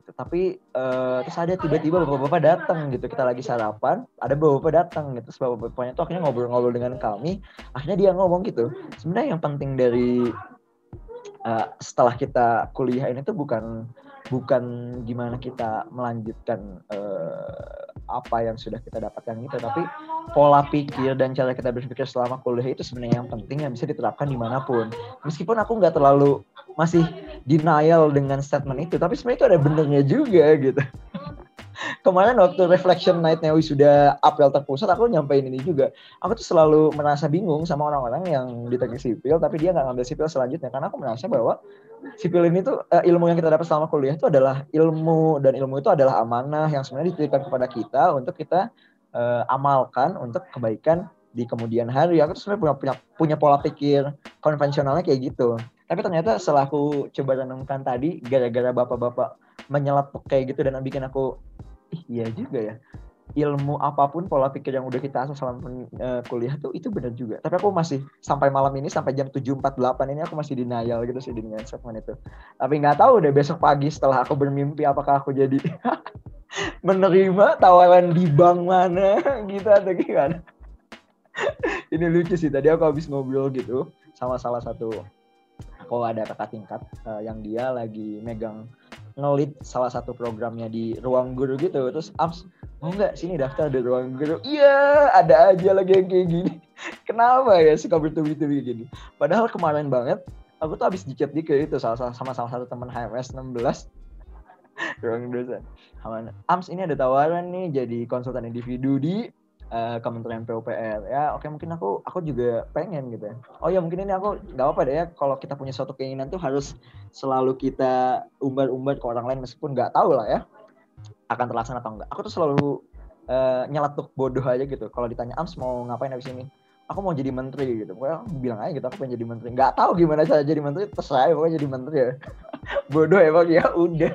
Gitu. tapi eh, terus ada tiba-tiba bapak-bapak datang gitu kita lagi sarapan ada bapak-bapak datang gitu. Terus bapak-bapaknya tuh akhirnya ngobrol-ngobrol dengan kami akhirnya dia ngomong gitu. Sebenarnya yang penting dari eh, setelah kita kuliah ini tuh bukan bukan gimana kita melanjutkan eh, apa yang sudah kita dapatkan gitu tapi pola pikir dan cara kita berpikir selama kuliah itu sebenarnya yang penting yang bisa diterapkan di mana pun. Meskipun aku nggak terlalu masih denial dengan statement itu tapi sebenarnya itu ada benernya juga gitu kemarin waktu reflection night-nya sudah apel terpusat aku nyampein ini juga aku tuh selalu merasa bingung sama orang-orang yang di teknik sipil tapi dia nggak ngambil sipil selanjutnya karena aku merasa bahwa sipil ini tuh eh, ilmu yang kita dapat selama kuliah itu adalah ilmu dan ilmu itu adalah amanah yang sebenarnya dititipkan kepada kita untuk kita eh, amalkan untuk kebaikan di kemudian hari. Aku tuh sebenarnya punya, punya punya pola pikir konvensionalnya kayak gitu. Tapi ternyata setelah aku coba renungkan tadi, gara-gara bapak-bapak menyeletuk kayak gitu dan bikin aku, iya juga ya. Ilmu apa pun pola pikir yang udah kita asal selama eh, kuliah tuh itu benar juga. Tapi aku masih sampai malam ini sampai jam 7.48 ini aku masih denial gitu sih dengan segmen itu. Tapi nggak tahu deh besok pagi setelah aku bermimpi apakah aku jadi menerima tawaran di bank mana gitu atau gimana. ini lucu sih tadi aku habis ngobrol gitu sama salah satu aku ada kakak tingkat eh, yang dia lagi megang ngelit salah satu programnya di ruang guru gitu. Terus Ams mau nggak sini daftar di ruang guru? Iya ada aja lagi yang kayak gini. Kenapa ya suka bertubi-tubi gini? Padahal kemarin banget aku tuh habis dicet di itu salah, salah sama salah satu teman HMS 16 ruang dosen. Aman. Ams ini ada tawaran nih jadi konsultan individu di eh, Kementerian PUPR ya oke mungkin aku aku juga pengen gitu ya. Oh ya mungkin ini aku nggak apa deh ya kalau kita punya suatu keinginan tuh harus selalu kita umbar-umbar ke orang lain meskipun nggak tahu lah ya akan terlaksana atau enggak aku tuh selalu eh, nyeletuk bodoh aja gitu. Kalau ditanya Ams mau ngapain habis ini? Aku mau jadi menteri gitu. Pokoknya aku bilang aja gitu aku pengen jadi menteri. Nggak tahu gimana cara jadi menteri terserah ya pokoknya jadi menteri ya. Bodoh emang ya. Udah.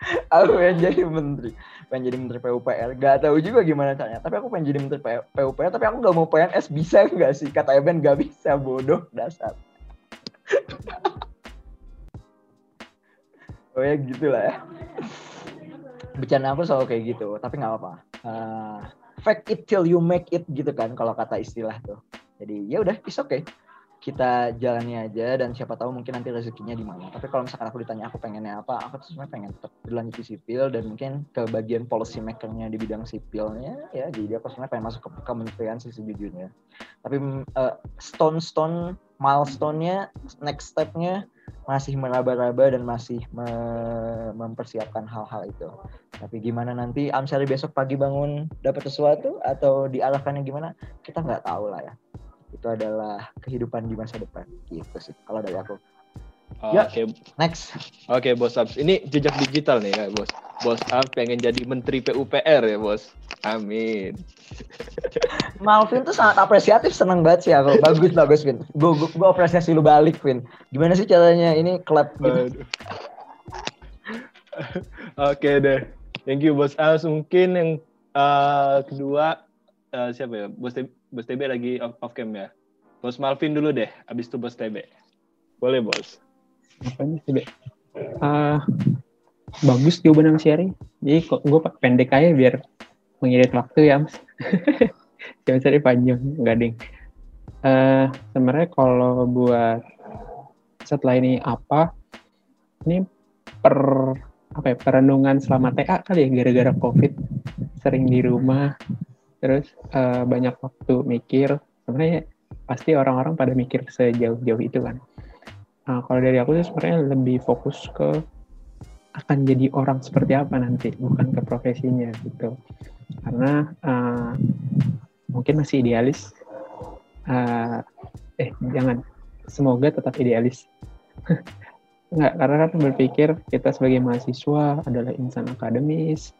Aku pengen jadi menteri pengen jadi menteri PUPR gak tahu juga gimana caranya tapi aku pengen jadi menteri PUPR tapi aku nggak mau PNS bisa nggak sih? Kata Eben nggak bisa bodoh dasar. Oh ya gitulah ya. Bercanda aku selalu kayak gitu tapi nggak apa-apa. Eh, fake it till you make it gitu kan kalau kata istilah tuh. Jadi ya udah it's okay kita jalani aja dan siapa tahu mungkin nanti rezekinya di mana. Tapi kalau misalkan aku ditanya aku pengennya apa, aku tuh sebenarnya pengen tetap berlanjut di sipil dan mungkin ke bagian policy makernya di bidang sipilnya ya. Jadi aku sebenarnya pengen masuk ke kementerian sih sejujurnya. Tapi mm, eh, stone-stone milestone-nya, next step-nya masih meraba-raba dan masih me- mempersiapkan hal-hal itu. Tapi gimana nanti Amsari besok pagi bangun dapat sesuatu atau diarahkannya gimana, kita nggak tahu lah ya itu adalah kehidupan di masa depan gitu sih kalau dari aku Ya. Oke, next oke bos Abs. Ini jejak digital nih kak bos. Bos Abs pengen jadi menteri PUPR ya bos. Amin. Malvin tuh sangat apresiatif seneng banget sih aku bagus bagus Vin gue gue apresiasi lu balik Vin gimana sih caranya ini klub gitu. Oke deh. Thank you bos Abs. Mungkin yang eh, kedua eh, siapa ya? Bos TB, bos TB lagi off, off cam ya. Bos Malvin dulu deh. Abis itu bos TB. Boleh bos. Apanya sih, Be? Ah, bagus jawaban Mas Syari. Jadi kok gue pendek aja biar mengirit waktu ya, Mas. Jangan cari panjang, enggak ding. Eh, sebenarnya kalau buat setelah ini apa? Ini per apa ya, perenungan selama TA kali ya gara-gara Covid sering di rumah terus eh, banyak waktu mikir sebenarnya pasti orang-orang pada mikir sejauh-jauh itu kan Nah, kalau dari aku sih sebenarnya lebih fokus ke akan jadi orang seperti apa nanti, bukan ke profesinya gitu. Karena uh, mungkin masih idealis. Uh, eh jangan, semoga tetap idealis. Enggak, karena kan berpikir kita sebagai mahasiswa adalah insan akademis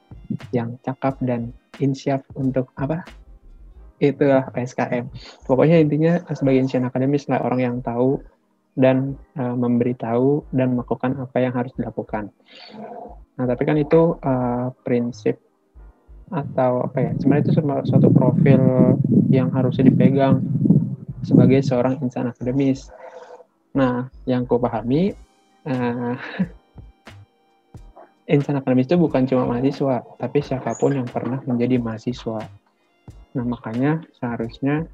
yang cakap dan insyaf untuk apa? Itulah SKM. Pokoknya intinya sebagai insan akademis lah orang yang tahu dan uh, memberitahu dan melakukan apa yang harus dilakukan. Nah, tapi kan itu uh, prinsip atau apa ya? Sebenarnya itu suatu profil yang harusnya dipegang sebagai seorang insan akademis. Nah, yang ku pahami uh, insan akademis itu bukan cuma mahasiswa, tapi siapa pun yang pernah menjadi mahasiswa. Nah, makanya seharusnya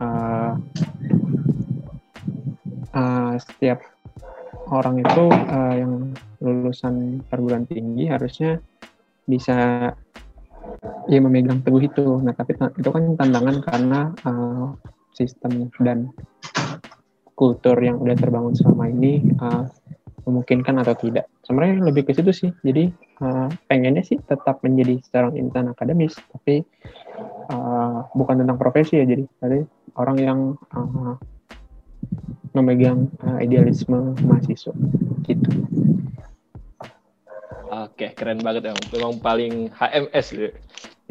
uh, uh, setiap orang itu uh, yang lulusan perguruan tinggi harusnya bisa ya memegang teguh itu. Nah, tapi itu kan tantangan karena uh, sistem dan kultur yang udah terbangun selama ini uh, memungkinkan atau tidak. Sebenarnya lebih ke situ sih. Jadi uh, pengennya sih tetap menjadi seorang insan akademis, tapi uh, bukan tentang profesi ya. Jadi tadi orang yang uh, memegang uh, idealisme mahasiswa gitu. Oke, keren banget ya. Memang paling HMS gitu.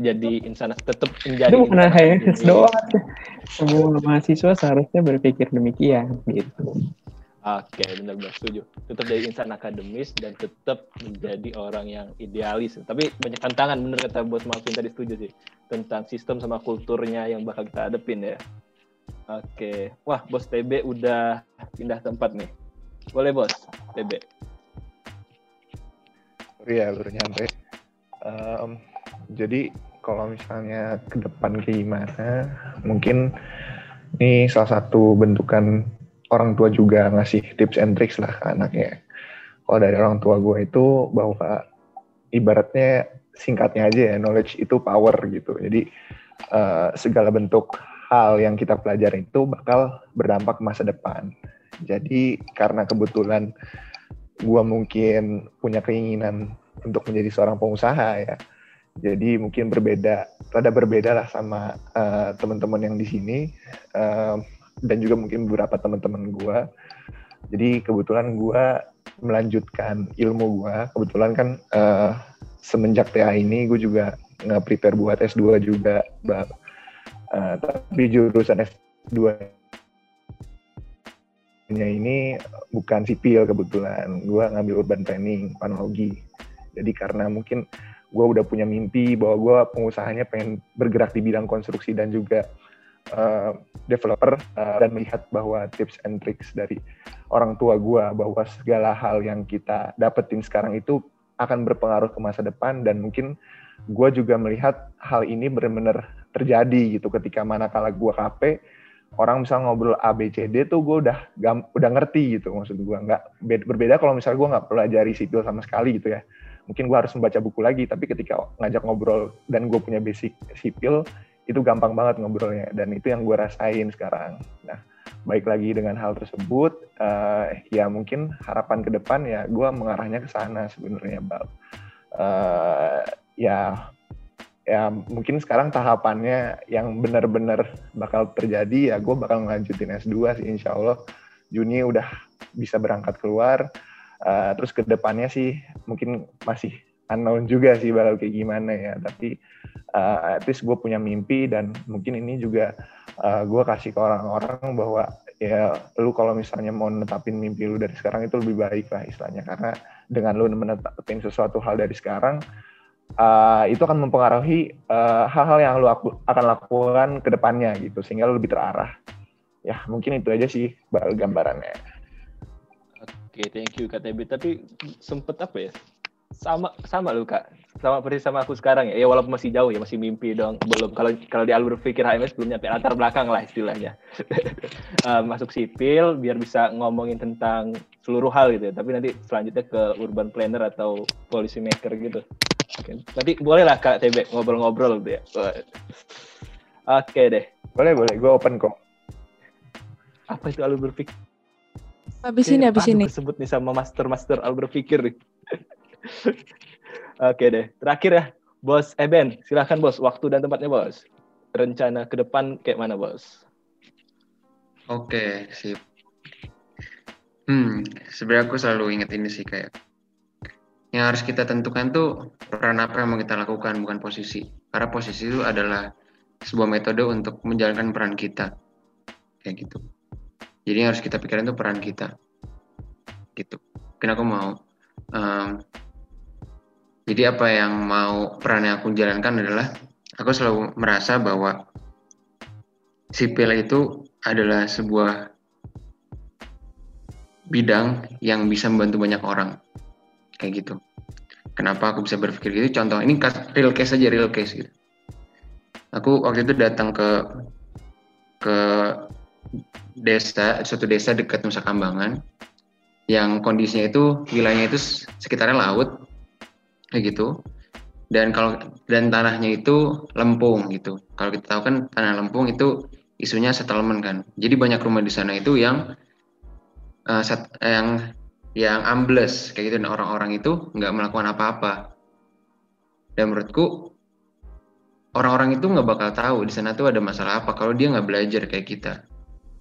Jadi insan tetap menjadi Itu bukan HMS doang. Semua mahasiswa seharusnya berpikir demikian gitu. Oke, benar-benar setuju. Tetap jadi insan akademis dan tetap menjadi orang yang idealis. Tapi banyak tantangan, bener kata Bos Malvin tadi setuju sih. Tentang sistem sama kulturnya yang bakal kita hadepin ya. Oke. Wah, Bos TB udah pindah tempat nih. Boleh, Bos? TB. Iya, baru nyampe. Um, jadi kalau misalnya ke depan gimana, mungkin ini salah satu bentukan orang tua juga ngasih tips and tricks lah ke anaknya. Kalau dari orang tua gue itu bahwa ibaratnya singkatnya aja ya, knowledge itu power gitu. Jadi uh, segala bentuk hal yang kita pelajari itu bakal berdampak masa depan. Jadi karena kebetulan gue mungkin punya keinginan untuk menjadi seorang pengusaha ya. Jadi mungkin berbeda, rada berbeda lah sama uh, teman-teman yang di sini. Uh, dan juga mungkin beberapa teman-teman gue. Jadi kebetulan gue melanjutkan ilmu gue. Kebetulan kan uh, semenjak TA ini gue juga nge-prepare buat S2 juga. Uh, tapi jurusan S2 nya ini bukan sipil kebetulan. Gue ngambil urban planning, panologi. Jadi karena mungkin gue udah punya mimpi bahwa gue pengusahanya pengen bergerak di bidang konstruksi dan juga uh, developer uh, dan melihat bahwa tips and tricks dari orang tua gue bahwa segala hal yang kita dapetin sekarang itu akan berpengaruh ke masa depan dan mungkin gue juga melihat hal ini benar-benar terjadi gitu. Ketika manakala gue KP orang misal ngobrol A B C D tuh gue udah gam, udah ngerti gitu maksud gue nggak berbeda kalau misal gue nggak pelajari sipil sama sekali gitu ya. Mungkin gue harus membaca buku lagi tapi ketika ngajak ngobrol dan gue punya basic sipil itu gampang banget ngobrolnya dan itu yang gue rasain sekarang. Nah, baik lagi dengan hal tersebut, uh, ya mungkin harapan ke depan ya gue mengarahnya ke sana sebenarnya, Bal. Uh, ya, ya mungkin sekarang tahapannya yang benar-benar bakal terjadi ya gue bakal ngelanjutin S2 sih, insya Allah Juni udah bisa berangkat keluar. Uh, terus ke depannya sih mungkin masih unknown juga sih bakal kayak gimana ya. Tapi uh, at least gue punya mimpi dan mungkin ini juga uh, gue kasih ke orang-orang bahwa ya lu kalau misalnya mau netapin mimpi lu dari sekarang itu lebih baik lah istilahnya. Karena dengan lu menetapin sesuatu hal dari sekarang uh, itu akan mempengaruhi hal-hal uh, yang lu aku, akan lakukan ke depannya gitu. Sehingga lu lebih terarah. Ya mungkin itu aja sih gambarannya. Oke, okay, thank you KTB. Tapi sempet apa ya? Sama sama lu kak. Sama persis sama aku sekarang ya. Ya walaupun masih jauh ya masih mimpi dong. Belum. Kalau kalau di alur berpikir HMS belum nyampe latar belakang lah istilahnya. Uh, masuk sipil biar bisa ngomongin tentang seluruh hal gitu ya. Tapi nanti selanjutnya ke urban planner atau policy maker gitu. Okay. nanti boleh lah kak TB ngobrol-ngobrol gitu ya. Oke okay, deh. Boleh boleh. Gue open kok. Apa itu alur berpikir Habis ini, habis aduh, ini. Kesebut nih sama master-master al berpikir nih. Oke deh, terakhir ya, Bos Eben, silahkan Bos, waktu dan tempatnya Bos. Rencana ke depan kayak mana Bos? Oke, sip. Hmm, sebenarnya aku selalu ingat ini sih kayak yang harus kita tentukan tuh peran apa yang mau kita lakukan bukan posisi. Karena posisi itu adalah sebuah metode untuk menjalankan peran kita. Kayak gitu. Jadi yang harus kita pikirin tuh peran kita. Gitu. Mungkin aku mau em, jadi apa yang mau peran yang aku jalankan adalah aku selalu merasa bahwa sipil itu adalah sebuah bidang yang bisa membantu banyak orang. Kayak gitu. Kenapa aku bisa berpikir gitu? Contoh ini real case aja real case gitu. Aku waktu itu datang ke ke desa suatu desa dekat Nusa Kambangan yang kondisinya itu wilayahnya itu sekitarnya laut kayak gitu. Dan kalau dan tanahnya itu lempung gitu. Kalau kita tahu kan tanah lempung itu isunya settlement kan. Jadi banyak rumah di sana itu yang eh, set- yang yang ambles kayak gitu. Dan orang-orang itu nggak melakukan apa-apa. Dan menurutku orang-orang itu nggak bakal tahu di sana tuh ada masalah apa kalau dia nggak belajar kayak kita.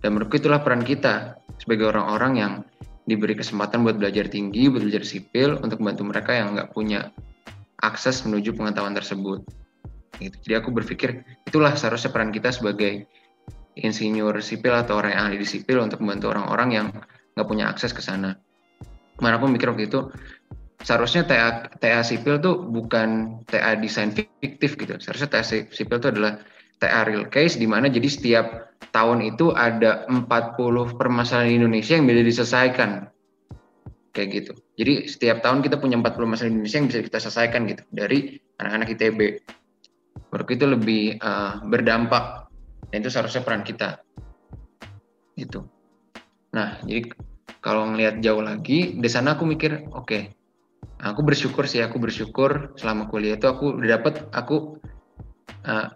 Dan menurutku itulah peran kita sebagai orang-orang yang diberi kesempatan buat belajar tinggi buat belajar sipil untuk membantu mereka yang nggak punya akses menuju pengetahuan tersebut gitu. jadi aku berpikir itulah seharusnya peran kita sebagai insinyur sipil atau orang yang ahli di sipil untuk membantu orang-orang yang nggak punya akses ke sana. Kemarin aku mikir waktu itu seharusnya TA, TA sipil tuh bukan TA desain fiktif gitu. Seharusnya TA si- sipil itu adalah TA real case di mana jadi setiap tahun itu ada 40 permasalahan di Indonesia yang bisa diselesaikan. Kayak gitu. Jadi setiap tahun kita punya 40 masalah di Indonesia yang bisa kita selesaikan gitu dari anak-anak ITB. Menurutku itu lebih eh, berdampak dan itu seharusnya peran kita. Gitu. Nah, jadi kalau ngelihat jauh lagi, di sana aku mikir, oke, aku bersyukur sih, aku bersyukur selama kuliah itu aku udah dapet, aku eh,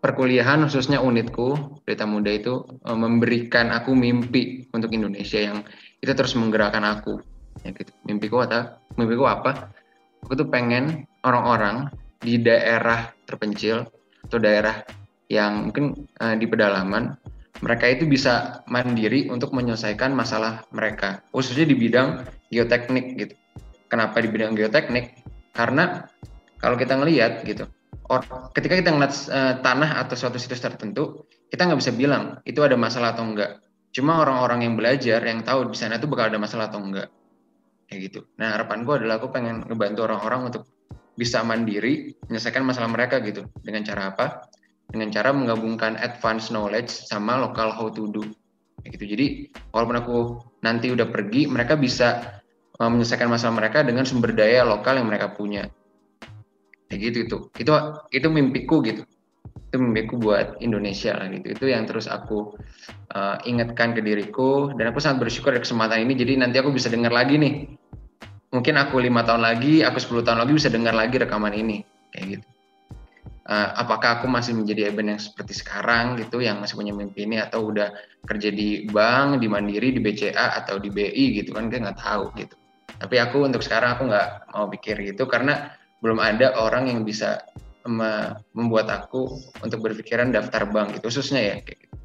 perkuliahan khususnya unitku, Pelita Muda itu eh, memberikan aku mimpi untuk Indonesia yang itu terus menggerakkan aku. Ya gitu. Mimpiku apa? Mimpiku apa? Aku tuh pengen orang-orang di daerah terpencil atau daerah yang mungkin eh, di pedalaman mereka itu bisa mandiri untuk menyelesaikan masalah mereka, khususnya di bidang geoteknik gitu. Kenapa di bidang geoteknik? Karena kalau kita ngelihat gitu, or, ketika kita ngeliat eh, tanah atau suatu situs tertentu, kita nggak bisa bilang itu ada masalah atau enggak. Cuma orang-orang yang belajar yang tahu di sana itu bakal ada masalah atau enggak, kayak gitu. Nah harapanku adalah aku pengen ngebantu orang-orang untuk bisa mandiri menyelesaikan masalah mereka gitu. Dengan cara apa? dengan cara menggabungkan advanced knowledge sama local how to do Kayak gitu jadi walaupun aku nanti udah pergi mereka bisa uh, menyelesaikan masalah mereka dengan sumber daya lokal yang mereka punya kayak gitu itu itu itu mimpiku gitu. Itu mimpiku buat Indonesia lah gitu. Itu yang terus aku uh, ingatkan ke diriku. Dan aku sangat bersyukur ada kesempatan ini. Jadi nanti aku bisa dengar lagi nih. Mungkin aku lima tahun lagi aku 10 tahun lagi bisa dengar lagi rekaman ini. Kayak gitu. Uh, apakah aku masih menjadi Eben yang seperti sekarang gitu yang masih punya mimpi ini? Atau udah kerja di bank di Mandiri di BCA atau di BI gitu kan? Kita nggak tahu gitu. Tapi aku untuk sekarang aku nggak mau pikir gitu. Karena belum ada orang yang bisa me- membuat aku untuk berpikiran daftar bank gitu khususnya ya kayak gitu.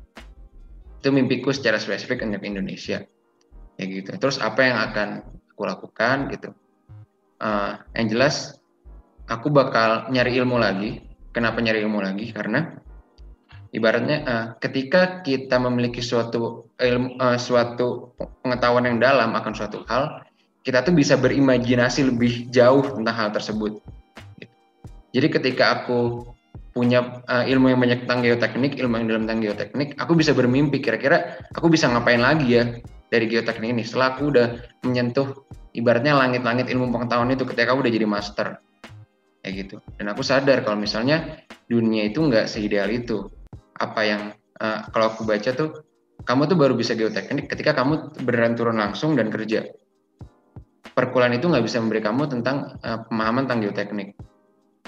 itu mimpiku secara spesifik untuk Indonesia kayak gitu terus apa yang akan aku lakukan gitu Uh, yang jelas aku bakal nyari ilmu lagi Kenapa nyari ilmu lagi? Karena ibaratnya uh, ketika kita memiliki suatu ilmu, uh, suatu pengetahuan yang dalam akan suatu hal, kita tuh bisa berimajinasi lebih jauh tentang hal tersebut. Jadi ketika aku punya uh, ilmu yang banyak tentang geoteknik, ilmu yang dalam tentang geoteknik, aku bisa bermimpi kira-kira aku bisa ngapain lagi ya dari geoteknik ini. Setelah aku udah menyentuh ibaratnya langit-langit ilmu pengetahuan itu ketika aku udah jadi master. Kayak gitu. Dan aku sadar kalau misalnya dunia itu nggak seideal itu. Apa yang uh, kalau aku baca tuh kamu tuh baru bisa geoteknik ketika kamu beneran turun langsung dan kerja perkuliahan itu nggak bisa memberi kamu tentang uh, pemahaman tentang geoteknik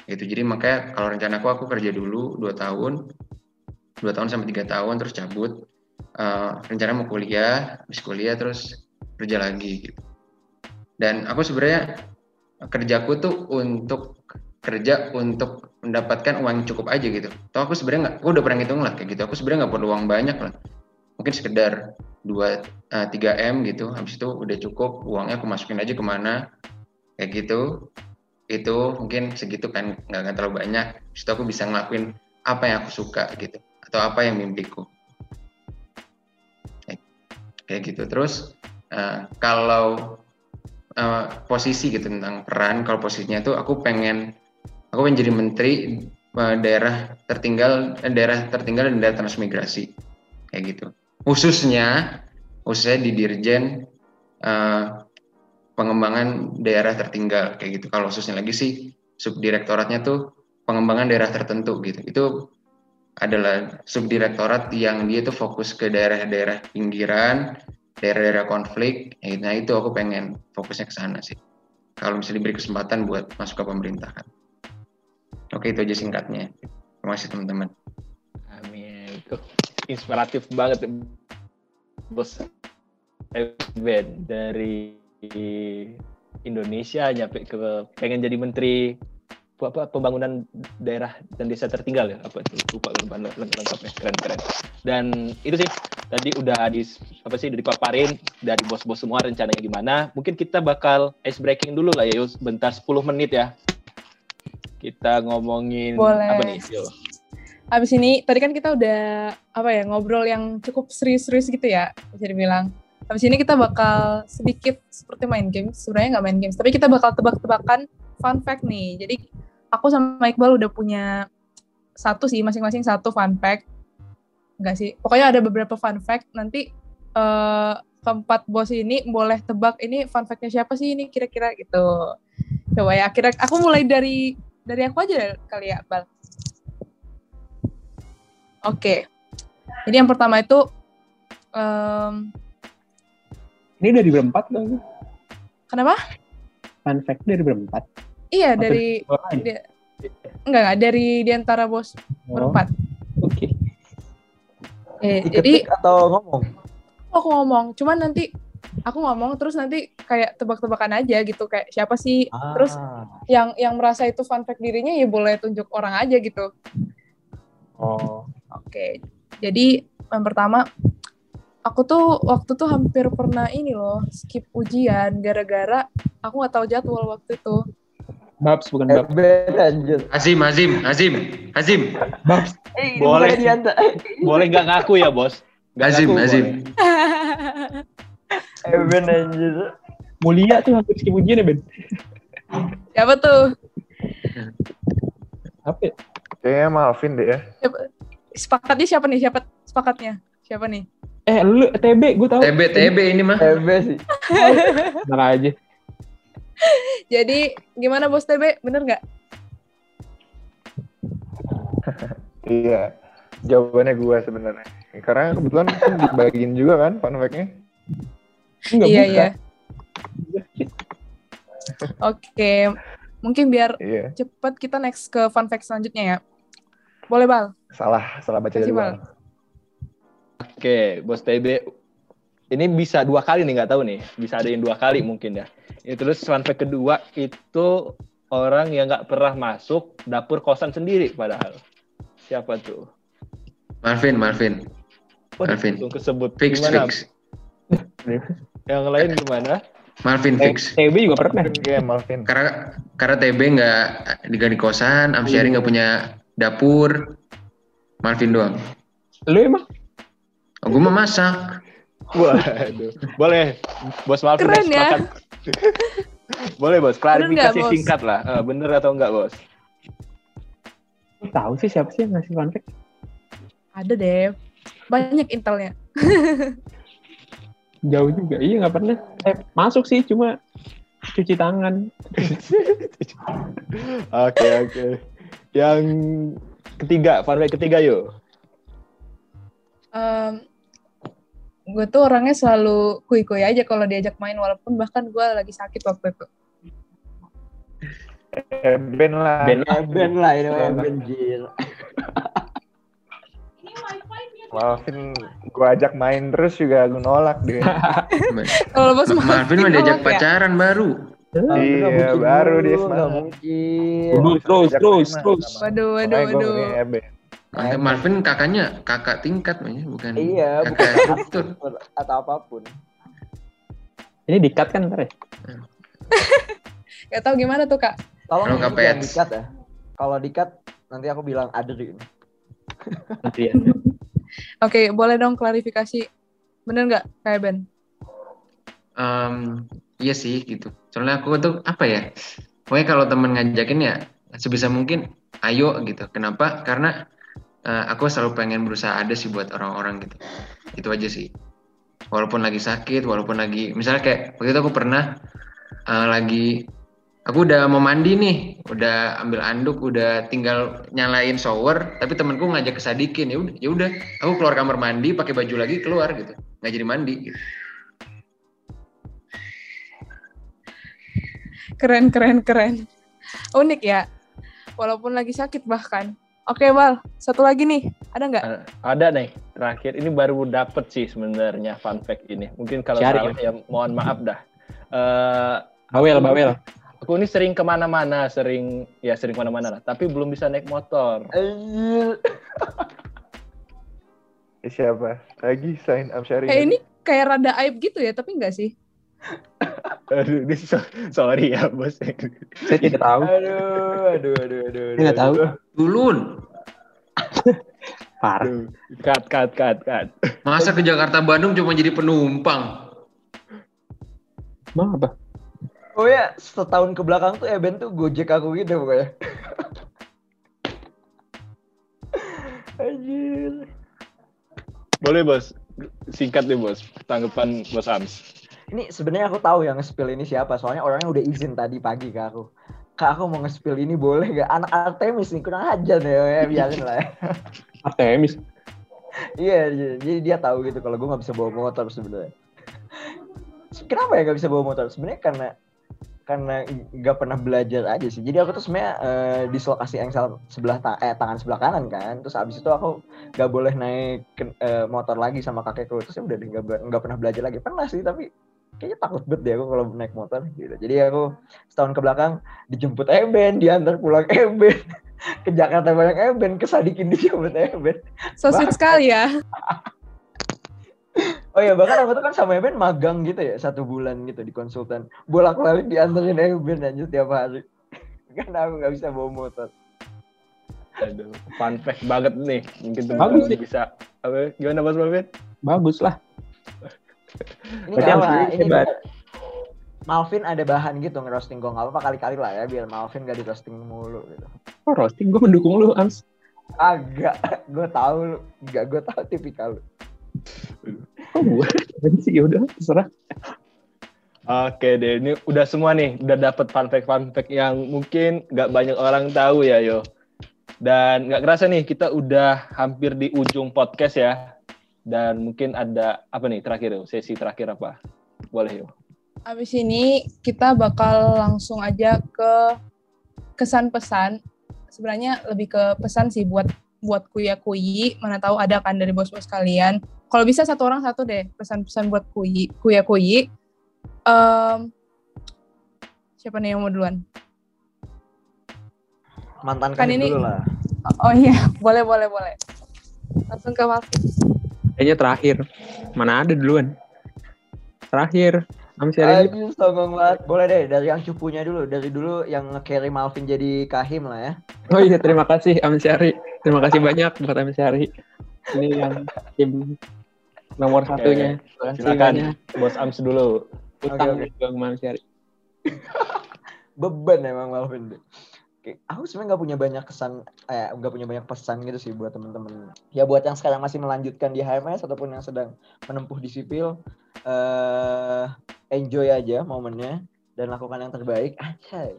gitu jadi makanya kalau rencana aku aku kerja dulu dua tahun dua tahun sampai tiga tahun terus cabut uh, rencana mau kuliah habis kuliah terus kerja lagi gitu dan aku sebenarnya kerjaku tuh untuk kerja untuk mendapatkan uang cukup aja gitu. Toh aku sebenarnya nggak, aku udah pernah ngitung lah kayak gitu. Aku sebenarnya nggak perlu uang banyak lah. Mungkin sekedar 2 3 m gitu. Habis itu udah cukup, uangnya aku masukin aja ke mana kayak gitu. Itu mungkin segitu kan nggak nggak terlalu banyak. Habis itu aku bisa ngelakuin apa yang aku suka gitu atau apa yang mimpiku. Kayak, gitu. Terus uh, kalau uh, posisi gitu tentang peran, kalau posisinya tuh aku pengen aku pengen jadi menteri uh, daerah tertinggal eh, daerah tertinggal dan daerah transmigrasi kayak gitu khususnya khususnya di dirjen uh, pengembangan daerah tertinggal kayak gitu kalau khususnya lagi sih subdirektoratnya tuh pengembangan daerah tertentu gitu itu adalah subdirektorat yang dia tuh fokus ke daerah-daerah pinggiran daerah-daerah konflik nah itu aku pengen fokusnya ke sana sih kalau misalnya diberi kesempatan buat masuk ke pemerintahan Oke itu aja singkatnya. Terima kasih teman-teman. Amin. Inspiratif banget. Bos Ben dari Indonesia nyampe ke pengen jadi menteri apa pembangunan daerah dan desa tertinggal ya. Apa itu? Lupa lengkapnya keren keren. Dan itu sih tadi udah di apa sih udah dipaparin dari bos-bos semua rencananya gimana. Mungkin kita bakal ice breaking dulu lah ya Yus. Bentar 10 menit ya. Kita ngomongin Boleh. apa nih? Yo. Abis ini tadi kan kita udah apa ya ngobrol yang cukup serius-serius gitu ya bisa dibilang. Abis ini kita bakal sedikit seperti main games. Sebenarnya nggak main games, tapi kita bakal tebak-tebakan fun fact nih. Jadi aku sama Iqbal udah punya satu sih masing-masing satu fun fact. Enggak sih. Pokoknya ada beberapa fun fact. Nanti uh, keempat bos ini boleh tebak ini fun fact-nya siapa sih ini kira-kira gitu. Coba ya. Kira aku mulai dari dari aku aja kali ya, Bal. Oke. Jadi yang pertama itu um, Ini dari berempat dong. kenapa? Fun fact dari berempat. Iya Atau dari di- enggak enggak dari di antara bos Oh, berempat. Oke. Eh, jadi atau ngomong? aku ngomong, cuman nanti aku ngomong terus nanti kayak tebak-tebakan aja gitu kayak siapa sih terus Ah. yang yang merasa itu fun fact dirinya ya boleh tunjuk orang aja gitu. Oh. Oke. Jadi yang pertama aku tuh waktu tuh hampir pernah ini loh skip ujian gara-gara aku nggak tahu jadwal waktu itu. Babs bukan Eh, Babs. Azim, Azim, Azim, Azim, Babs. Eh, Boleh. Boleh nggak ngaku ya bos? Nggak Azim, ngaku, Azim. boleh. Eh, Ben anjir. Mulia tuh hampir skip ujian ya Ben. Siapa tuh? Apa ya? Kayaknya Malvin deh ya. Siapa? Sepakatnya siapa nih? Siapa sepakatnya? Siapa nih? Eh lu TB gue tau. TB, TB ini mah. TB sih. Tenang aja. Jadi gimana bos TB? Bener nggak? Iya. Jawabannya gua sebenarnya. Karena kebetulan kan dibagiin juga kan fun fact-nya. Enggak iya iya. Oke, mungkin biar Iya. cepet kita next ke fun fact selanjutnya ya. Boleh bal? Salah, salah baca Kasih, jadwal. Bal. Oke, bos TB. Ini bisa dua kali nih nggak tahu nih. Bisa ada yang dua kali mungkin ya. Ini terus fun fact kedua itu orang yang nggak pernah masuk dapur kosan sendiri padahal. Siapa tuh? Marvin, Marvin, Alvin. langsung kesebut. fix, Gimana? fix. Yang lain gimana? Marvin Eh, fix. TB juga pernah. Iya, Malvin. Karena karena TB nggak di di kosan, Amsyari nggak punya dapur, Marvin doang. Lu emang? Oh, gue mau masak. Waduh. Boleh, bos Malvin Keren ya. Boleh bos, klarifikasi Bos? singkat lah. Eh, bener atau enggak bos? Tahu sih siapa sih yang ngasih fun fact? Ada deh. Banyak intelnya. Jauh juga. Iya nggak pernah. Eh, masuk sih cuma cuci tangan. Oke oke. Yang ketiga, fun fact ketiga yuk. Em, gue tuh orangnya selalu kuy-kuy aja kalau diajak main walaupun bahkan gue lagi sakit waktu itu. Eh, ben lah. Ben Eh, Ben lah ini mah Ben Jil. Malvin gue ajak main terus juga gue nolak deh. Kalau bos Ma- Malvin mah diajak ya? pacaran baru. Iya, baru dia semangat. mungkin. Terus, terus, terus, terus. Waduh, waduh, waduh. Mantap, Malvin kakaknya kakak tingkat makanya bukan Iya, kakak struktur. atau apa pun. Ini dikat kan ntar ya? Gak tau gimana tuh kak. Tolong Kalau jangan dikat ya. Kalau dikat nanti aku bilang ada di Nanti ya. Oke, boleh dong klarifikasi. Bener nggak kayak Ben? Em, iya sih gitu. Soalnya aku tuh apa ya? Pokoknya kalau temen ngajakin ya sebisa mungkin ayo gitu. Kenapa? Karena eh, aku selalu pengen berusaha ada sih buat orang-orang gitu. Itu aja sih. Walaupun lagi sakit, walaupun lagi misalnya kayak waktu itu aku pernah eh, lagi aku udah mau mandi nih, udah ambil anduk, udah tinggal nyalain shower, tapi temanku ngajak kesadikin. Ya udah, ya udah, aku keluar kamar mandi, pakai baju lagi keluar gitu. Nggak jadi mandi gitu. Keren, keren, keren. Unik ya. Walaupun lagi sakit bahkan. Oke, Bal. Satu lagi nih. Ada nggak? Eh, Ada nih terakhir ini baru dapet sih sebenarnya fun fact ini. Mungkin kalau Cari, salah ya mohon maaf dah. Eh Bawel, bawel. aku ini sering ke mana-mana, sering ya sering ke mana-mana lah. Tapi belum bisa naik motor. Eh, Siapa? Lagi sign Amsyari. Kayak ini kayak rada aib gitu ya, tapi nggak sih? Aduh, ini so- sorry ya bos. Saya tidak tahu. Aduh, aduh, aduh, aduh. Saya nggak tahu. Tulun. Parah. Cut, cut, cut, cut. Masa ke Jakarta Bandung cuma jadi penumpang? Emang apa? Oh ya, setahun ke belakang tuh Eben tuh gojek aku gitu pokoknya. Anjir. Boleh bos. Singkat deh bos. Tanggapan bos Ams. Ini sebenarnya aku tahu yang nge-spill ini siapa, soalnya orangnya udah izin tadi pagi ke aku. Kak aku mau nge-spill ini boleh gak? Anak Artemis nih, kurang ajar deh, ya, biarin lah ya. Artemis. Iya, jadi- jadi dia tahu gitu kalau gue nggak bisa bawa motor sebenarnya. Kenapa ya nggak bisa bawa motor? Sebenarnya karena karena nggak pernah belajar aja sih. Jadi aku tuh sebenarnya eh, dislokasi engsel sebelah ta- eh, tangan sebelah kanan kan. Terus abis itu aku nggak boleh naik eh, motor lagi sama kakekku. Terus ya udah nggak nggak pernah belajar lagi. Pernah sih tapi kayaknya takut banget deh aku kalau naik motor gitu. Jadi aku setahun ke belakang dijemput Eben, diantar pulang Eben. ke Jakarta banyak Eben, kesadikin dijemput Eben. So sweet sekali ya. Oh iya, bahkan aku tuh kan sama Eben magang gitu ya, satu bulan gitu di konsultan. Bolak-balik dianterin Eben aja tiap hari. Karena aku nggak bisa bawa motor. Aduh, fun fact banget nih. Mungkin Bagus teman-teman sih. bisa. Apa? Gimana bos Malvin? Bagus lah. Ini apa, ini hebat. Malvin ada bahan gitu ngerosting gue nggak apa-apa kali-kali lah ya biar Malvin gak di roasting mulu gitu. Oh, roasting gue mendukung lu, Ams. Agak, gue tahu lu, nggak gue tahu tipikal lu. Oh, gue. sih yaudah, terserah. Oke deh, ini udah semua nih, udah dapet fun fact fun fact yang mungkin nggak banyak orang tahu ya yo. Dan nggak kerasa nih kita udah hampir di ujung podcast ya. Dan mungkin ada apa nih terakhir yo, sesi terakhir apa? Boleh yo. Abis ini kita bakal langsung aja ke kesan pesan. Sebenarnya lebih ke pesan sih buat buat kuya kuyi. Mana tahu ada kan dari bos-bos kalian. Kalau bisa satu orang satu deh pesan-pesan buat kuyi kuya kuyi. Em, siapa nih yang mau duluan? Mantan Kan ini- dulu lah. Oh iya, boleh boleh boleh. Langsung ke Malvin. Kayaknya terakhir. Mana ada duluan. Terakhir. Aduh, songong banget. Boleh deh, dari yang cupunya dulu. Dari dulu yang nge-carry Malvin jadi kahim lah ya. Oh iya, terima kasih Ams Syari. Terima kasih banyak buat Ams Syari. Ini yang tim nomor satunya. Terima kasih Silakan bos Ams dulu. Utang Oke, oke. juga ke Ams Syari. beban emang Malvin aku sebenarnya nggak punya banyak kesan, eh nggak punya banyak pesan gitu sih buat temen-temen. Ya buat yang sekarang masih melanjutkan di HMS ataupun yang sedang menempuh di sipil, eh enjoy aja momennya dan lakukan yang terbaik. Anjay,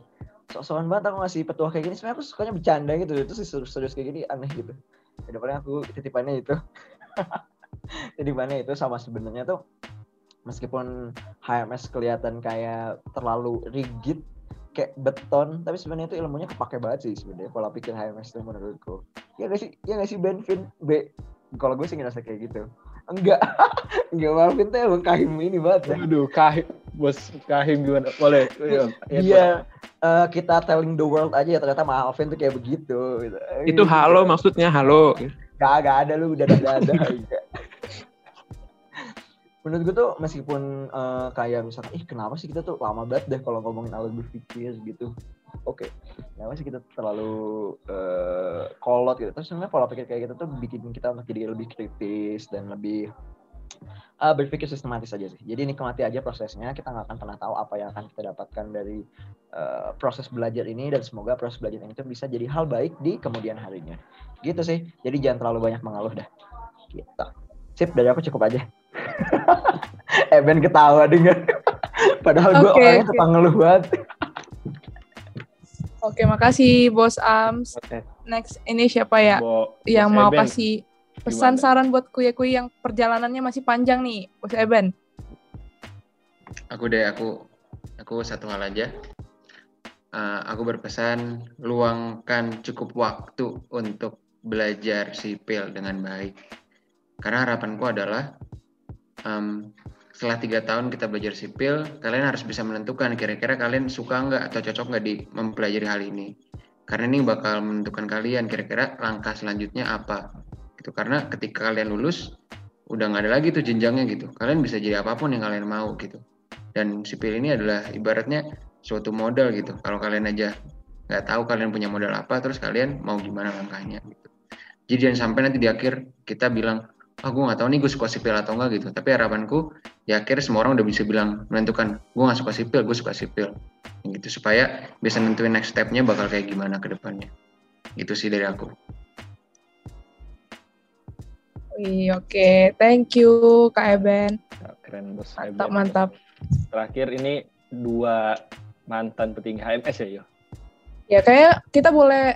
sok-sokan banget aku ngasih petua kayak gini. Sebenarnya aku sukanya bercanda gitu, itu sih serius-serius kayak gini aneh gitu. Ya, depannya aku titipannya itu, titipannya itu sama sebenarnya tuh meskipun HMS kelihatan kayak terlalu rigid kayak beton tapi sebenarnya itu ilmunya kepake banget sih sebenarnya pola pikir HMS itu menurutku ya gak sih ya gak sih Ben Vin B kalau gue sih ngerasa kayak gitu enggak enggak Marvin tuh emang kahim ini banget ya. Aduh, kahim, bos kahim gimana? Boleh. Iya. Iya, eh, kita telling the world aja ya ternyata Marvin tuh kayak begitu. Gitu. Itu halo maksudnya halo. Gak, gak ada lu udah ada ada. Menurut gue tuh meskipun eh, kayak misalkan, ih kenapa sih kita tuh lama banget deh kalau ngomongin alat berpikir gitu. Oke, kenapa sih kita terlalu eh, kolot gitu. Terus sebenarnya pola pikir kayak gitu tuh bikin kita untuk jadi lebih kritis dan lebih eh, berpikir sistematis aja sih. Jadi nikmati aja prosesnya. Kita nggak akan pernah tahu apa yang akan kita dapatkan dari eh, proses belajar ini dan semoga proses belajar ini tuh bisa jadi hal baik di kemudian harinya. Gitu sih. Jadi jangan terlalu banyak mengeluh dah. Gitu. Sip, dari aku cukup aja. eh Ben ketawa denger. Padahal gue Oke, orangnya tukang ngeluh banget. Oke, makasih Bos Ams. Oke. Next, ini siapa ya Bo, yang Bos mau Eben, kasih pesan gimana? saran buat kuya-kuya yang perjalanannya masih panjang nih, Bos Eben? Aku deh, aku aku satu hal aja. Uh, aku berpesan luangkan cukup waktu untuk belajar sipil dengan baik. Karena harapanku adalah em, setelah tiga tahun kita belajar sipil, kalian harus bisa menentukan kira-kira kalian suka nggak atau cocok nggak di mempelajari hal ini. Karena ini bakal menentukan kalian kira-kira langkah selanjutnya apa. Gitu. Karena ketika kalian lulus, udah nggak ada lagi tuh jenjangnya gitu. Kalian bisa jadi apa pun yang kalian mau gitu dan sipil ini adalah ibaratnya suatu modal gitu kalau kalian aja nggak tahu kalian punya modal apa terus kalian mau gimana langkahnya gitu jadi jangan sampai nanti di akhir kita bilang ah gue nggak tahu nih gue suka sipil atau enggak gitu tapi harapanku di akhir semua orang udah bisa bilang menentukan gue nggak suka sipil gue suka sipil gitu supaya bisa nentuin next stepnya bakal kayak gimana ke depannya itu sih dari aku Wih, oke. Thank you, Kak Eben. Ya, keren bos. Mantap, Eben. mantap. Terakhir ini dua mantan petinggi HMS ya yo. Ya, kayak kita boleh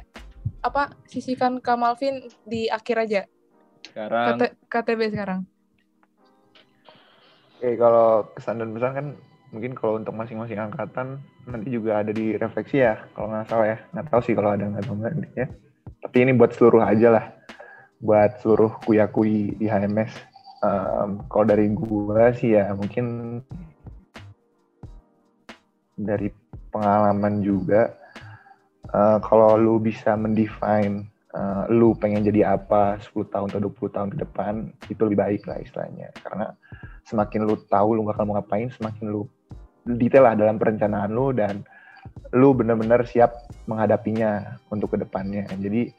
apa sisihkan Kak Malvin di akhir aja. Sekarang KT- KTB sekarang. Oke, kalau kesan dan pesan kan mungkin kalau untuk masing-masing angkatan nanti juga ada di refleksi ya, kalau nggak salah ya. Nggak tahu sih kalau ada nggak tahu nggak gitu ya. Tapi ini buat seluruh aja lah, buat seluruh kuya-kui di HMS. Em, kalau dari gua sih ya mungkin dari pengalaman juga, eh, kalau lu bisa mendefine eh, lu pengen jadi apa 10 tahun atau 20 tahun ke depan, itu lebih baik lah istilahnya. Karena semakin lu tahu lu bakal mau ngapain, semakin lu detail lah dalam perencanaan lu dan lu benar-benar siap menghadapinya untuk ke depannya. Jadi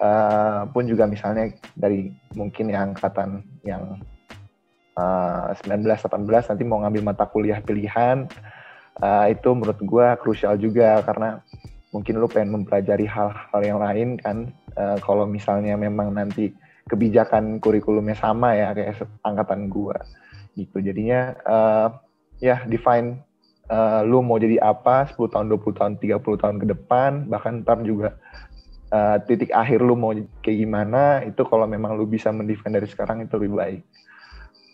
eh, pun juga misalnya dari mungkin yang angkatan yang eh, 19-18 nanti mau ngambil mata kuliah pilihan, eh, itu menurut gua krusial juga karena mungkin lu pengen mempelajari hal-hal yang lain kan. Eh, kalau misalnya memang nanti kebijakan kurikulumnya sama ya kayak angkatan gua gitu jadinya eh, ya define eh, lu mau jadi apa 10 tahun 20 tahun 30 tahun ke depan bahkan ntar juga eh, titik akhir lu mau kayak gimana itu kalau memang lu bisa mendefine dari sekarang itu lebih baik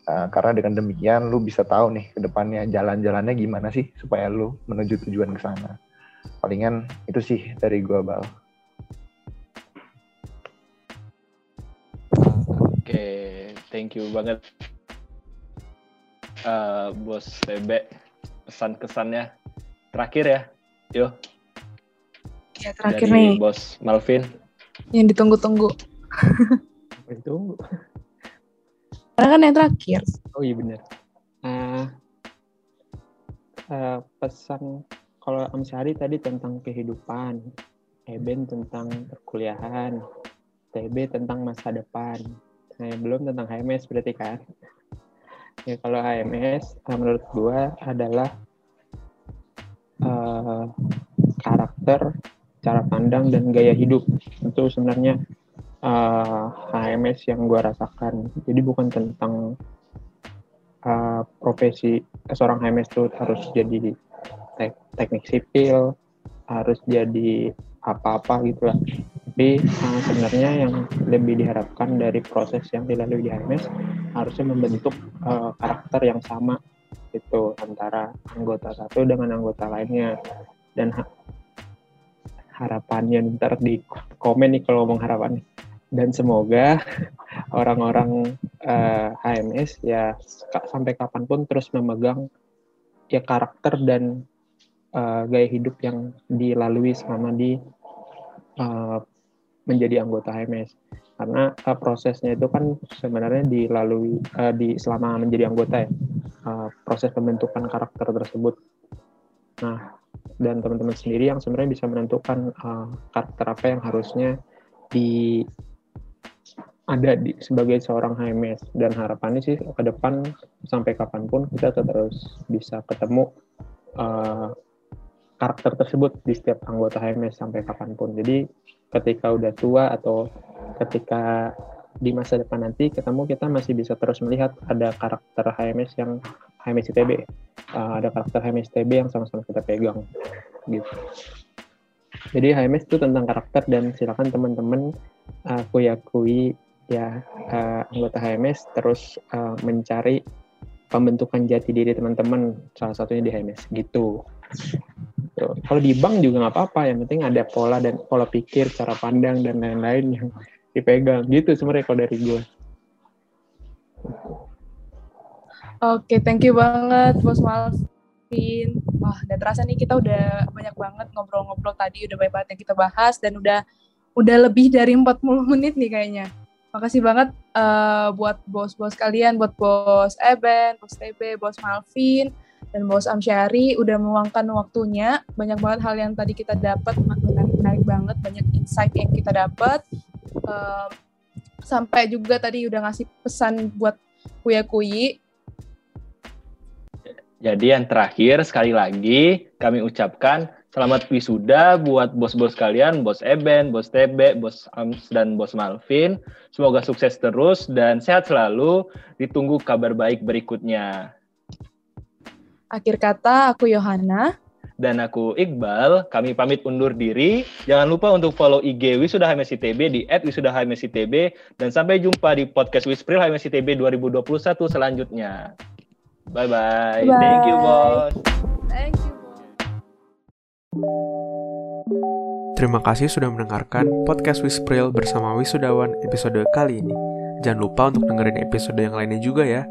Eh, karena dengan demikian lu bisa tahu nih ke depannya jalan-jalannya gimana sih supaya lu menuju tujuan ke sana palingan itu sih dari gua bal Oke, thank you banget Eh, Bos TB pesan-kesannya. Terakhir ya, yo Ya, terakhir dari nih Bos Malvin. yang ditunggu-tunggu. Itu Karena kan yang terakhir. Oh iya benar. Eh, eh, pesan kalau Amsyari tadi tentang kehidupan, Eben tentang perkuliahan, TB tentang masa depan. Nah, belum tentang HMS berarti kan? Ya kalau HMS eh, menurut gua adalah eh, karakter, cara pandang dan gaya hidup. Itu sebenarnya eh, HMS yang gua rasakan. Jadi bukan tentang uh, profesi seorang HMS itu harus jadi tek- teknik sipil, harus jadi apa-apa gitu lah. Tapi uh, sebenarnya yang lebih diharapkan dari proses yang dilalui di HMS harusnya membentuk uh, karakter yang sama itu antara anggota satu dengan anggota lainnya dan ha- harapannya ntar di komen nih kalau ngomong harapan dan semoga orang-orang eh, HMS ya sampai kapan pun terus memegang ya karakter dan eh, gaya hidup yang dilalui selama di eh, menjadi anggota HMS karena eh, prosesnya itu kan sebenarnya dilalui eh, di selama menjadi anggota ya. Eh, proses pembentukan karakter tersebut. Nah dan teman-teman sendiri yang sebenarnya bisa menentukan eh, karakter apa yang harusnya di ada di sebagai seorang HMS dan harapannya sih ke depan sampai kapan pun kita terus bisa ketemu eh, karakter tersebut di setiap anggota HMS sampai kapan pun. Jadi ketika udah tua atau ketika di masa depan nanti ketemu kita masih bisa terus melihat ada karakter HMS yang HMS ITB, Eh, ada karakter HMS ITB yang sama-sama kita pegang gitu. Jadi HMS itu tentang karakter dan silakan teman-teman uh, akui ya eh, anggota HMS terus eh, mencari pembentukan jati diri teman-teman salah satunya di HMS gitu. Tuh. Kalau di bank juga nggak apa-apa, yang penting ada pola dan pola pikir, cara pandang dan lain-lain yang dipegang gitu sebenarnya kalau dari gue. Oke, thank you banget Bos Malvin. Wah, udah terasa nih kita udah banyak banget ngobrol-ngobrol tadi, udah banyak banget yang kita bahas dan udah udah lebih dari 40 menit nih kayaknya. Makasih banget eh, buat bos-bos kalian, buat bos Eben, bos TB, bos Malvin, dan bos Amsyari udah meluangkan waktunya. Banyak banget hal yang tadi kita dapat, menarik-menarik banget, banyak insight yang kita dapat. Eh, sampai juga tadi udah ngasih pesan buat kuya-kuyi Jadi yang terakhir sekali lagi kami ucapkan selamat wisuda buat bos-bos kalian, bos Eben, bos TB, bos Ams dan bos Malvin. Semoga sukses terus dan sehat selalu. Ditunggu kabar baik berikutnya. Akhir kata, aku Yohana. Dan aku Iqbal, kami pamit undur diri. Jangan lupa untuk follow IG Wisuda HMSITB di @wisudaHMSITB dan sampai jumpa di podcast Wispril HMSITB 2021 selanjutnya. Bye-bye. Bye. Thank you, bos. Thank you. Terima kasih sudah mendengarkan podcast Wispril bersama Wisudawan episode kali ini. Jangan lupa untuk dengerin episode yang lainnya juga ya.